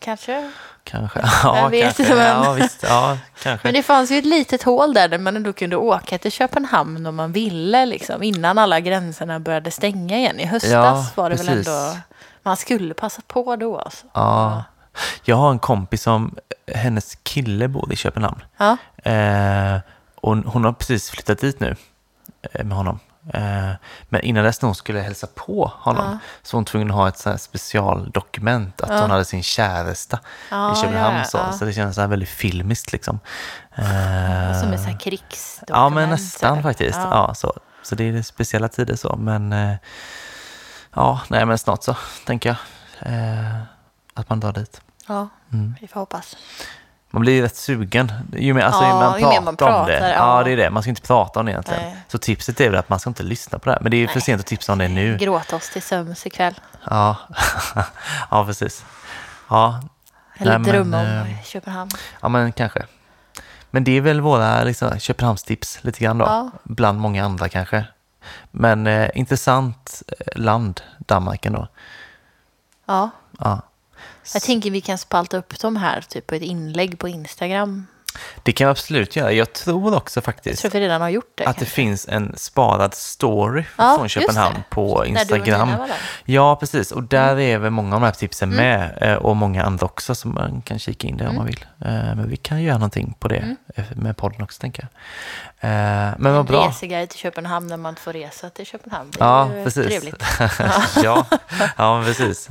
Kanske. Kanske. Ja, vet kanske. men- Ja, visst. Ja, kanske. Men det fanns ju ett litet hål där, där man ändå kunde åka till Köpenhamn om man ville, liksom, innan alla gränserna började stänga igen. I höstas Ja, var det väl precis. ändå... Man skulle passa på då alltså. Ja. Jag har en kompis som, hennes kille bor i Köpenhamn. Ja, Eh, och hon har precis flyttat dit nu eh, med honom. Eh, men innan dess när hon skulle hälsa på honom Ja. så var hon tvungen att ha ett så specialdokument att Ja. hon hade sin käresta Ja, i Köpenhamn. så, så det känns så här väldigt filmiskt liksom. Eh, som ett så här krigsdokument. Ja, men nästan faktiskt. Ja. Så. så det är speciella tider så. Men eh, ja, nej men snart så tänker jag att man drar dit. ja, Mm. vi får hoppas. Man blir rätt sugen. Ju mer, alltså, Ja, man ju mer pratar man om pratar, det. ja. Ja, det är det. Man ska inte prata om det egentligen. Nej. Så tipset är väl att man ska inte lyssna på det här. Men det är ju för Nej. sent att tipsa om det nu. Gråta oss till sömns ikväll. Ja, ja precis. Ja. Eller Nej, men, drömma om eh, Köpenhamn. ja, men kanske. Men det är väl våra liksom, Köpenhamnstips lite grann då. Ja. Bland många andra kanske. Men eh, intressant land, Danmark ändå. Ja, Ja. Jag tänker vi kan spalta upp de här typ på ett inlägg på Instagram. Det kan vi absolut göra. Jag tror också Jag faktiskt tror vi redan har gjort det. att det kanske. finns en sparad story Ja, från Köpenhamn det. på Instagram. Ja, precis. Och där Mm. är väl många av de här tipsen med eh, och många andra också som man kan kika in det om Mm. man vill. Eh, Men vi kan göra någonting på det eh, med podden också, tänker jag. Eh, Men vad bra. Reseguide till Köpenhamn när man får resa till Köpenhamn. Det är Ja, ju precis. trevligt. ja, ja, precis.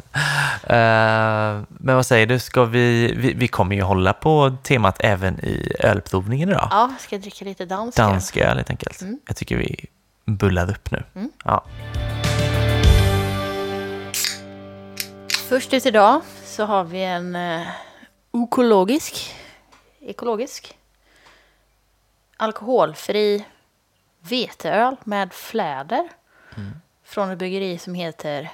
Eh, Men vad säger du, ska vi, vi, vi kommer ju hålla på temat även i ölprovningen idag. Ja, ska jag dricka lite dansk? Dansk öl helt enkelt. Mm. Jag tycker vi bullar upp nu. Mm. Ja. Först ut idag så har vi en eh, ekologisk, ekologisk, alkoholfri veteöl med fläder från ett bryggeri som heter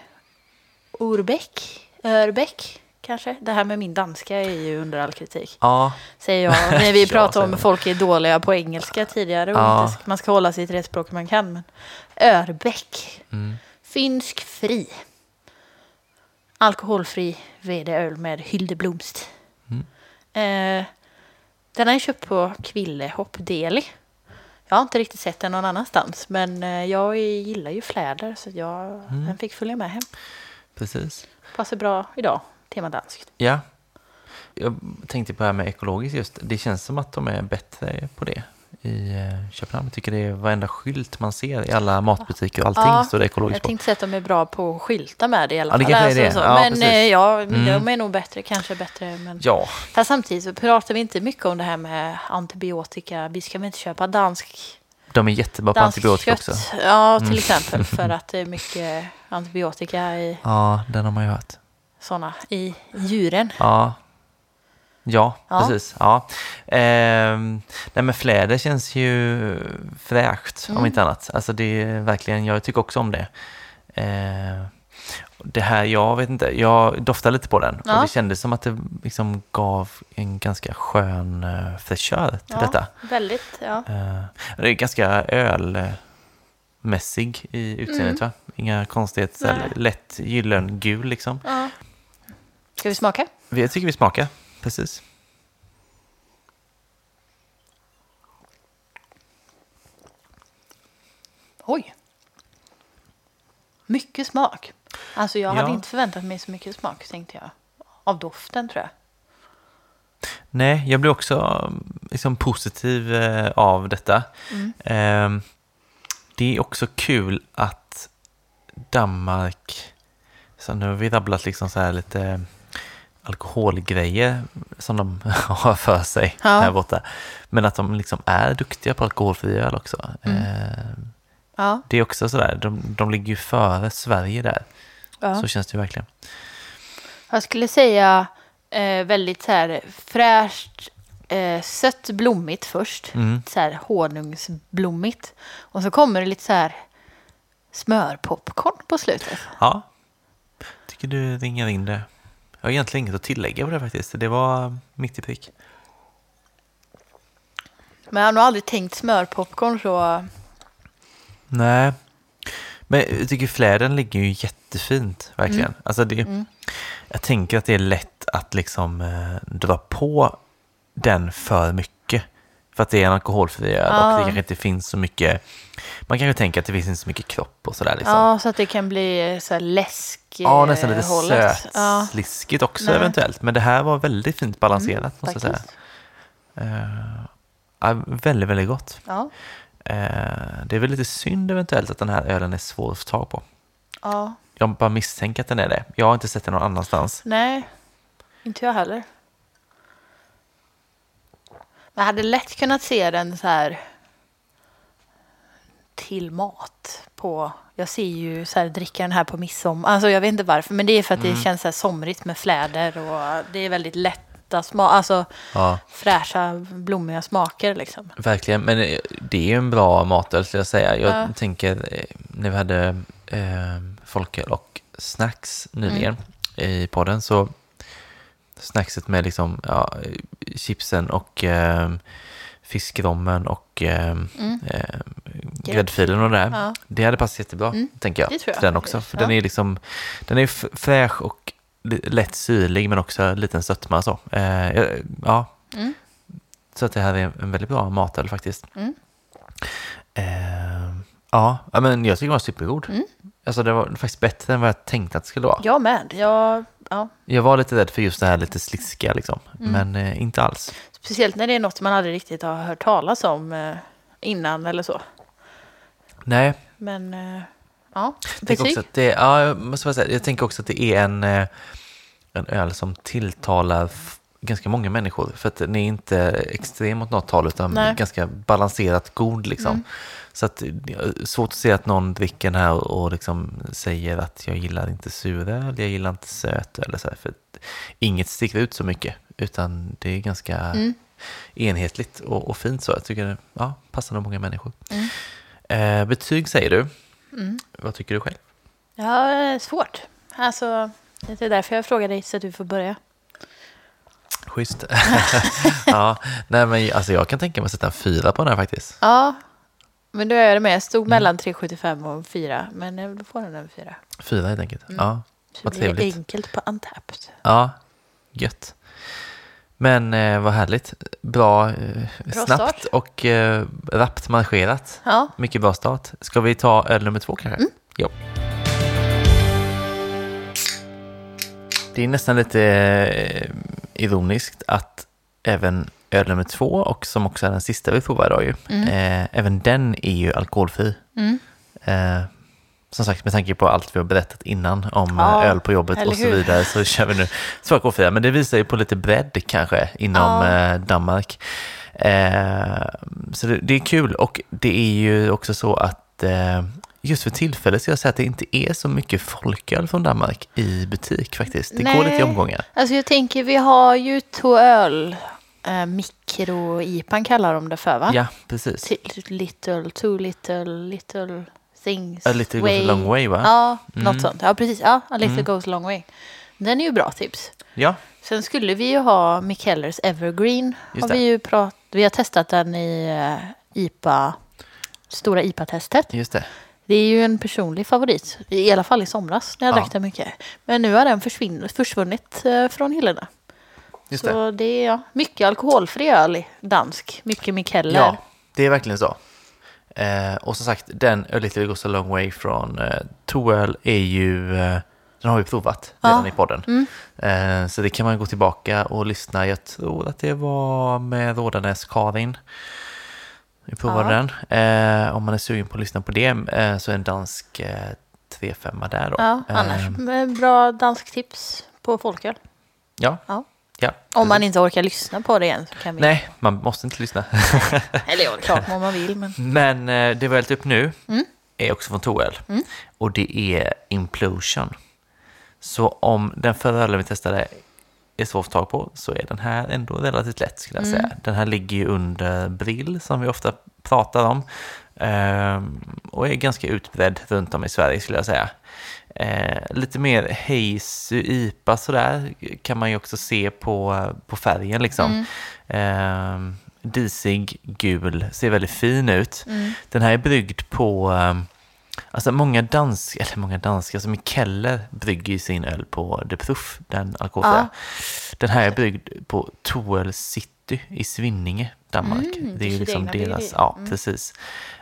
Urbeck, Örbeck kanske. Det här med min danska är ju under all kritik. ja, Säger jag. När vi pratade om folk är dåliga på engelska tidigare och Ja. inte, man ska hålla sig till det språk man kan. Men Örbeck. Mm. Finsk fri. Alkoholfri vedeöl med Hyldeblomst. Mm. Eh, den har jag köpt på Kville Hopp Deli. Jag har inte riktigt sett den någon annanstans. Men eh, jag gillar ju fläder så jag, Mm. den fick följa med hem. precis. Passar bra idag. Tema danskt. Ja. Jag tänkte på det här med ekologiskt just. Det känns som att de är bättre på det i eh, Köpenhamn. Jag tycker det är varenda skylt man ser i alla matbutiker och allting Ja, står det ekologiskt Jag på. tänkte säga att de är bra på att skylta med det i alla Ja, det fall. kanske är det. så. Ja, men precis. eh, ja, Mm. de är nog bättre, kanske bättre. Men... Ja, Fast samtidigt så pratar vi inte mycket om det här med antibiotika. Vi ska väl inte köpa dansk, de är jättebra på antibiotika kött. också. Ja, till Mm. exempel för att det är mycket antibiotika i Ja, den har man ju hört. såna i djuren. Ja, ja, Ja. precis. Ja. Ehm, nej, men fläder känns ju fräscht om Mm. inte annat. Alltså det är verkligen, jag tycker också om det. Ehm, det här, jag vet inte, jag doftade lite på den Ja. och det kändes som att det liksom gav en ganska skön uh, fräschör till Ja, detta. Väldigt, ja. Eh, det är ganska ölmässig i utseendet va? Inga konstigheter, Mm. Lätt gyllengul liksom. ja. Ska vi smaka? Jag tycker vi smakar, precis. Oj. Mycket smak. Alltså jag hade Ja. inte förväntat mig så mycket smak tänkte jag. Av doften tror jag. Nej, jag blir också liksom, positiv eh, av detta. Mm. Ehm, det är också kul att Danmark, så nu har vi rabblat liksom så här lite alkoholgrejer som de har för sig Ja. här borta. Men att de liksom är duktiga på alkoholfri öl också. Mm. Ehm, Ja. det är också sådär, de, de ligger ju före Sverige där. ja. Så känns det ju verkligen. Jag skulle säga eh, väldigt så här fräscht, eh, sött blommigt först. Mm. Så här honungsblommigt. Och så kommer det lite så här smörpopcorn på slutet. Ja, tycker du ringar in det. Jag har egentligen inget att tillägga på det faktiskt. Det var mitt i prick. Men jag har nog aldrig tänkt smörpopcorn så... Nej, Men jag tycker fläden ligger ju jättefint, verkligen. Mm. Alltså det, Jag tänker att det är lätt att liksom eh, dra på den för mycket. För att det är en alkoholfri öl Ja. och det kanske inte finns så mycket... Man kanske tänker att det finns inte så mycket kropp och sådär liksom. Ja, så att det kan bli så läsk Ja, nästan lite hållet. Ja, sötsliskigt också Nej. eventuellt. Men det här var väldigt fint balanserat måste jag säga. faktiskt. Eh, ja, väldigt, väldigt gott. Ja. Eh, det är väl lite synd eventuellt att den här ölen är svår att få tag på. ja. Jag bara misstänker att den är det. Jag har inte sett den någon annanstans. Nej, inte jag heller. Jag hade lätt kunnat se den så här till mat på... Jag ser ju så här dricka den här på midsommar. Alltså jag vet inte varför, men det är för att det känns så här somrigt med fläder och det är väldigt lätta smak, alltså Ja, fräscha, blommiga smaker liksom. verkligen. Men det är ju en bra matöl skulle jag säga. Jag Ja. tänker eh, när vi hade eh, folköl och snacks nyligen i podden så snackset med liksom ja, chipsen och eh, fiskrommen och eh, eh, gräddfilen och det där. Ja. Det hade passat jättebra, tänker jag. det tror jag den också. För den ja. är liksom, den är fräsch och lätt syrlig men också en liten sötma så. Eh, ja. Mm. Så att det här är en väldigt bra matöl faktiskt. Mm. Eh, ja, ja, men jag tycker den var supergod. Mm. Alltså det var faktiskt bättre än vad jag tänkte att det skulle vara. Jag med. Jag, ja. Jag var lite rädd för just det här lite sliskiga liksom. Mm. Men eh, inte alls. Speciellt när det är något man aldrig riktigt har hört talas om eh, innan eller så. Nej, Men eh, ja, betyg? också att det, ja, jag måste säga, jag tänker också att det är en, eh, en öl som tilltalar ganska många människor. För att den är inte extrem åt något håll utan Nej. ganska balanserat god liksom. Mm. Så att svårt att se att någon dricker den här och liksom säger att jag gillar inte suröl, jag gillar inte söt eller så här, För inget sticker ut så mycket utan det är ganska Mm. enhetligt och, och fint så. Jag tycker det ja, passar nog många människor. Mm. Eh, betyg säger du. Mm. Vad tycker du själv? Ja, eh, svårt. Alltså, det är därför jag frågar dig så att du får börja. Schysst. ja, nej men alltså jag kan tänka mig att sätta en fyra på den här faktiskt. Ja, men då är jag med. Jag Mm. stod mellan 3,75 och 4. Men eh, då får den en 4. Fyra helt enkelt. Ja, Så Vad det blir trevligt. enkelt på Untapped. ja, gött. Men eh, vad härligt. Bra, eh, Bra snabbt start. och eh, rappt marscherat. Ja, Mycket bra start. Ska vi ta öl nummer två kanske? Mm. Jo. Det är nästan lite eh, ironiskt att även öl nummer två, och som också är den sista vi provar idag ju, eh, även den är ju alkoholfri. Mm. Eh, som sagt, med tanke på allt vi har berättat innan om Ja, eh, öl på jobbet och så vidare så kör vi nu alkoholfria. Men det visar ju på lite bredd kanske inom Ja. eh, Danmark. Eh, så det, det är kul och det är ju också så att eh, just för tillfället så jag säger att det inte är så mycket folköl från Danmark i butik faktiskt. Det går Nej. lite i omgångar. alltså jag tänker vi har ju två öl. Eh, Mikro-IPan kallar de det för va? Ja, precis. Till little, too little, little things. A little goes a long way va? Ja, Mm. något sånt. Ja, precis. Ja, a little Mm. goes a long way. Den är ju bra tips. Ja, Sen skulle vi ju ha Mikkellers Evergreen. Just Har vi, ju prat, vi har testat den i eh, IPA, stora IPA-testet. just det. Det är ju en personlig favorit. I alla fall i somras när jag Ja. drack den mycket. Men nu har den försvinn, försvunnit eh, från hyllorna. Just det. Så det är ja, mycket alkoholfri öl i dansk. Mycket Mikkeller. Ja, det är verkligen så. Eh, och som sagt, den A Little Goes a Long Way från eh, Toöl är ju, eh, den har vi provat Ja. redan i podden. Mm. Eh, så det kan man gå tillbaka och lyssna. Jag tror att det var med Rådanäs Vi provade Ja. Eh, om man är sugen på att lyssna på det eh, så är en dansk eh, 3-5 där då. Ja, annars Eh, eh, bra dansk tips på folköl. ja. Ja. ja. Om man inte orkar lyssna på det igen så kan vi... Nej, man måste inte lyssna. Eller ja, klart om man vill men... Men eh, det vi har hällt upp nu Mm. är också från Toel. Mm. Och det är Implosion. Så om den förra ölen vi testade är svår att få tag på så är den här ändå relativt lätt skulle jag Mm. säga. Den här ligger ju under Brill som vi ofta pratar om. Ehm, och är ganska utbredd runt om i Sverige skulle jag säga. Eh, lite mer hazy IPA sådär kan man ju också se på, på färgen liksom. Mm. Ehm, disig, gul, ser väldigt fin ut. Mm. Den här är bryggd på ehm, Alltså många danska, eller många danska, som Keller brygger ju sin öl på De Proof, den alkoholfria. Den här är bryggd på Toel City i Svinninge, Danmark. Mm, det är ju liksom deras, ja precis.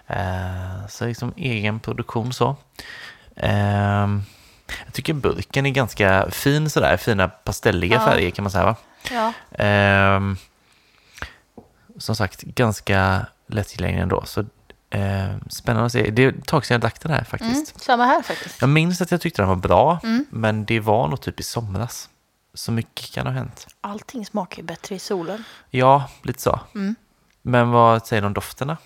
Eh, så liksom egen produktion så. Ehm, jag tycker burken är ganska fin sådär, fina pastelliga Ja. färger kan man säga va? Ja. Ehm, som sagt, ganska lättillgänglig ändå. Så, ehm, spännande att se. Det är ett tag sedan jag drack den här Mm, faktiskt. samma här faktiskt. Jag minns att jag tyckte den var bra, Mm. men det var nog typ i somras. Så mycket kan ha hänt. Allting smakar ju bättre i solen. Ja, lite så. Mm. Men vad säger du om dofterna?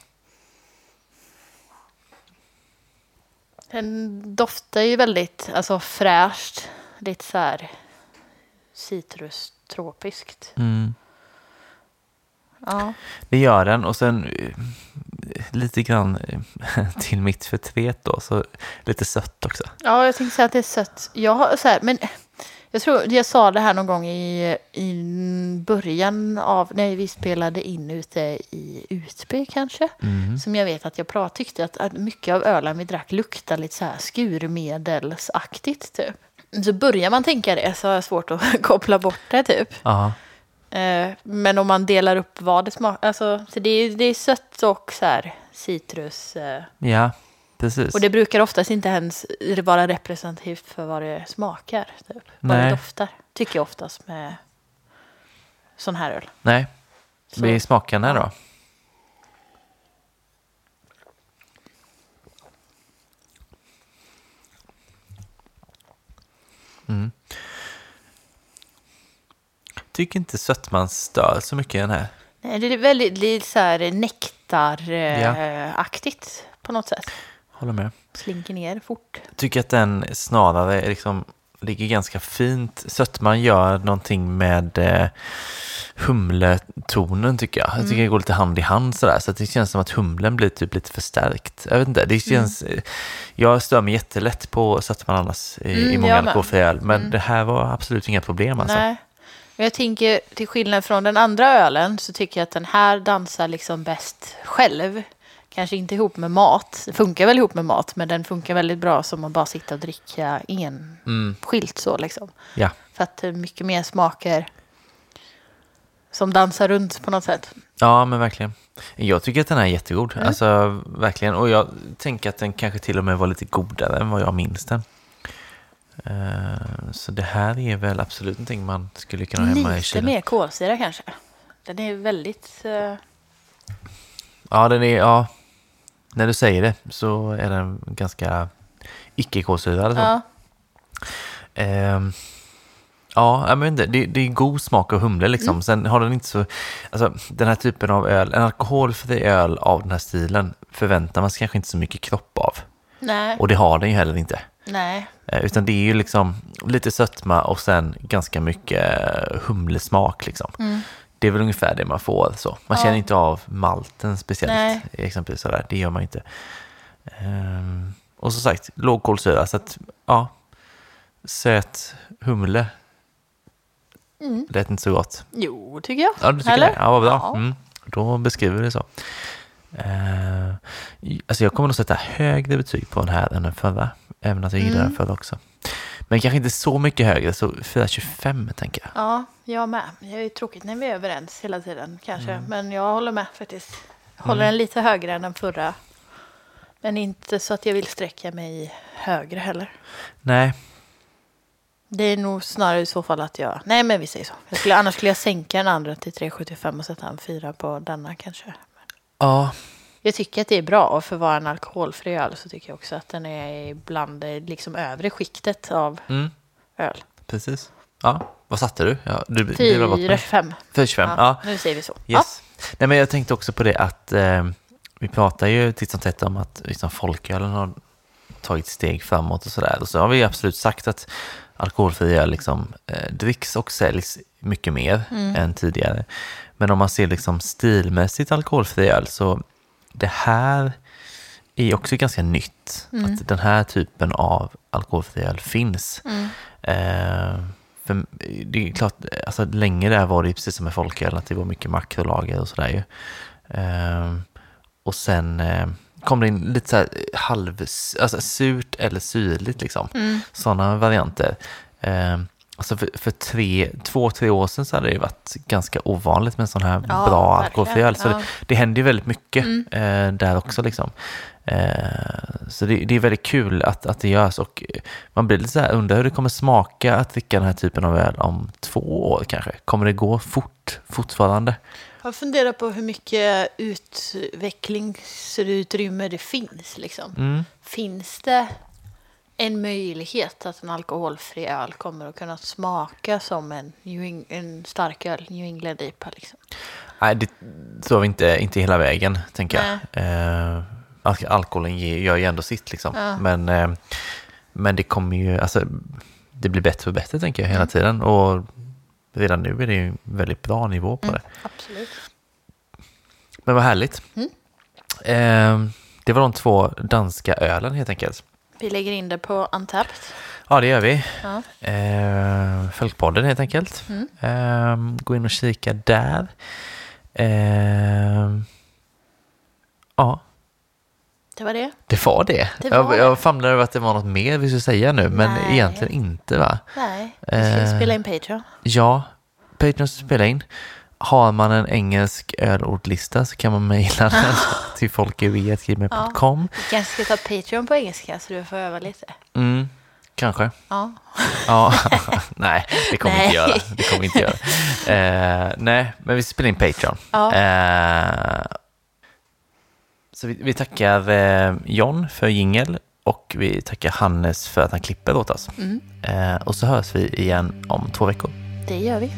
Den doftar ju väldigt alltså, fräscht. Lite så här citrustropiskt. Mm. Ja. Det gör den och sen eh, lite grann eh, till mitt förtret då, så lite sött också. ja, jag tänkte säga att det är sött. Jag har så här, men jag tror jag sa det här någon gång i, i början av när vi spelade in ute i Utby kanske. Mm. Som jag vet att jag prat, tyckte att, att mycket av ölen vi drack luktade lite så här skurmedelsaktigt typ. Så börjar man tänka det så har jag svårt att koppla bort det typ. Eh, men om man delar upp vad det smakar, alltså så det är, det är sött och så här citrus. Eh, ja precis. och det brukar oftast inte ens vara representativt för vad det smakar. Typ. Vad det doftar, tycker jag oftast med sån här öl. Nej, Så- vi smakar den här då. Mm. Tycker inte sötman stör så mycket i den här. Nej, det är väldigt lite så här Ja. nektaraktigt på något sätt. Håller med. Slinker ner fort. Tycker att den snarare liksom ligger ganska fint. Sötman gör någonting med eh, humletonen tycker jag. Jag tycker det går lite hand i hand sådär. Så att det känns som att humlen blir typ lite förstärkt. Jag vet inte, det känns... eh, Jag stör mig jättelätt på sötman annars i, i Mm, många jag med. alkoholfria öl. Men det här var absolut inga problem alltså. Nej. Jag tänker, till skillnad från den andra ölen så tycker jag att den här dansar liksom bäst själv. Kanske inte ihop med mat. Det funkar väl ihop med mat, men den funkar väldigt bra som att bara sitta och dricka enskilt så liksom. Ja, För att det är mycket mer smaker som dansar runt på något sätt. ja men verkligen. Jag tycker att den här är jättegod. Mm. Alltså verkligen. Och jag tänker att den kanske till och med var lite godare än vad jag minns den. Eh, Så det här är väl absolut någonting man skulle kunna ha hemma i Lite kylen. mer kolsyra kanske. Den är väldigt... eh, Ja, den är, ja, när du säger det så är den ganska icke-kolsyrad. så. ja. Ehm, ja, jag inte, det, det är god smak av humle liksom. Mm. Sen har den inte så, alltså den här typen av öl, en alkoholfri öl av den här stilen förväntar man sig kanske inte så mycket kropp av. Nej. Och det har den ju heller inte. Nej. Eh, Utan det är ju liksom lite sötma och sen ganska mycket eh, humlesmak liksom. Det är väl ungefär det man får så. Man Mm. Ja. känner inte av malten speciellt. Nej. Exempelvis sådär, det gör man inte. Ehm, och som sagt, låg kolsyra så att ja, söt humle. Mm. Lät inte så gott. Jo, tycker jag. Ja, du tycker Eller? det? Ja, vad bra. Ja. Mm, då beskriver vi det så. Uh, alltså jag kommer nog sätta högre betyg på den här än den förra. Även att jag gillar Mm. den förra också. Men kanske inte så mycket högre, så 4,25 tänker jag. Ja, jag med. Det är ju tråkigt när vi är överens hela tiden kanske. Mm. Men jag håller med faktiskt. Håller den lite högre än den förra. Men inte så att jag vill sträcka mig högre heller. Nej, Det är nog snarare i så fall att jag... Nej, men vi säger så. Skulle, annars skulle jag sänka den andra till 3,75 och sätta en fyra på denna kanske. Ja, Jag tycker att det är bra och för att vara en alkoholfri öl så tycker jag också att den är bland det liksom övre skiktet av mm, öl. precis. Ja, vad satte du? Ja, du det var gott med. 4,25. 4,25, Ja, ja. Nu säger vi så. Ja. Yes. Nej, men jag tänkte också på det att eh, vi pratar ju titt som tätt om att liksom, folkölen har tagit steg framåt och sådär. Och så har vi absolut sagt att alkoholfri öl liksom, eh, dricks och säljs mycket mer än tidigare. Men om man ser liksom stilmässigt alkoholfri öl så det här är också ganska nytt. Att den här typen av alkoholfri öl finns. Eh, för det är klart, alltså länge där var det precis som med folköl, att det var mycket makrolager och sådär ju. Eh, och sen eh, kom det in lite så här halv, alltså surt eller syrligt liksom. Mm. Sådana varianter. Alltså för, för tre, två, tre år sedan så hade det varit ganska ovanligt med en sån här Ja, bra alkoholfri öl. Så Ja. det, det händer ju väldigt mycket Mm. eh, där också liksom. Eh, så det, det är väldigt kul att, att det görs och man blir lite så här, undrar hur det kommer smaka att dricka den här typen av öl om två år kanske. Kommer det gå fort fortfarande? Jag funderar på hur mycket utvecklingsutrymme det finns. Liksom. Mm. Finns det en möjlighet att en alkoholfri öl kommer att kunna smaka som en, New en stark öl, New England IPA? Liksom? Nej, det tror vi inte, inte hela vägen, tänker jag. Eh, alk- alkoholen ger, gör ju ändå sitt, liksom. Ja. Men, eh, men det kommer ju, alltså, det blir bättre och bättre, tänker jag, hela Mm. tiden. Och redan nu är det ju en väldigt bra nivå på det. Absolut. Men vad härligt. Mm. Eh, det var de två danska ölen, helt enkelt. Vi lägger in det på Untapped. Ja, det gör vi. Ja. Eh, Folkpodden, helt enkelt. Mm. Eh, gå in och kika där. Eh, ja, Det var det. Det var det. Det var jag, jag famlade över att det var något mer vi skulle säga nu, men Nej. egentligen inte va? Nej, vi ska Eh. spela in Patreon. Ja, Patreon ska spela in. Har man en engelsk ölordlista så kan man mejla den till folkevi.gmail.com. Vi kanske ska ta Patreon på engelska så du får öva lite. Mm, kanske. Ja. Ja, nej, det kommer vi inte göra. Det kommer inte göra. Eh, nej, men vi spelar in Patreon. Ja. Eh, så vi, vi tackar eh, John för jingel och vi tackar Hannes för att han klipper åt oss. Mm, Eh, och så hörs vi igen om två veckor. det gör vi.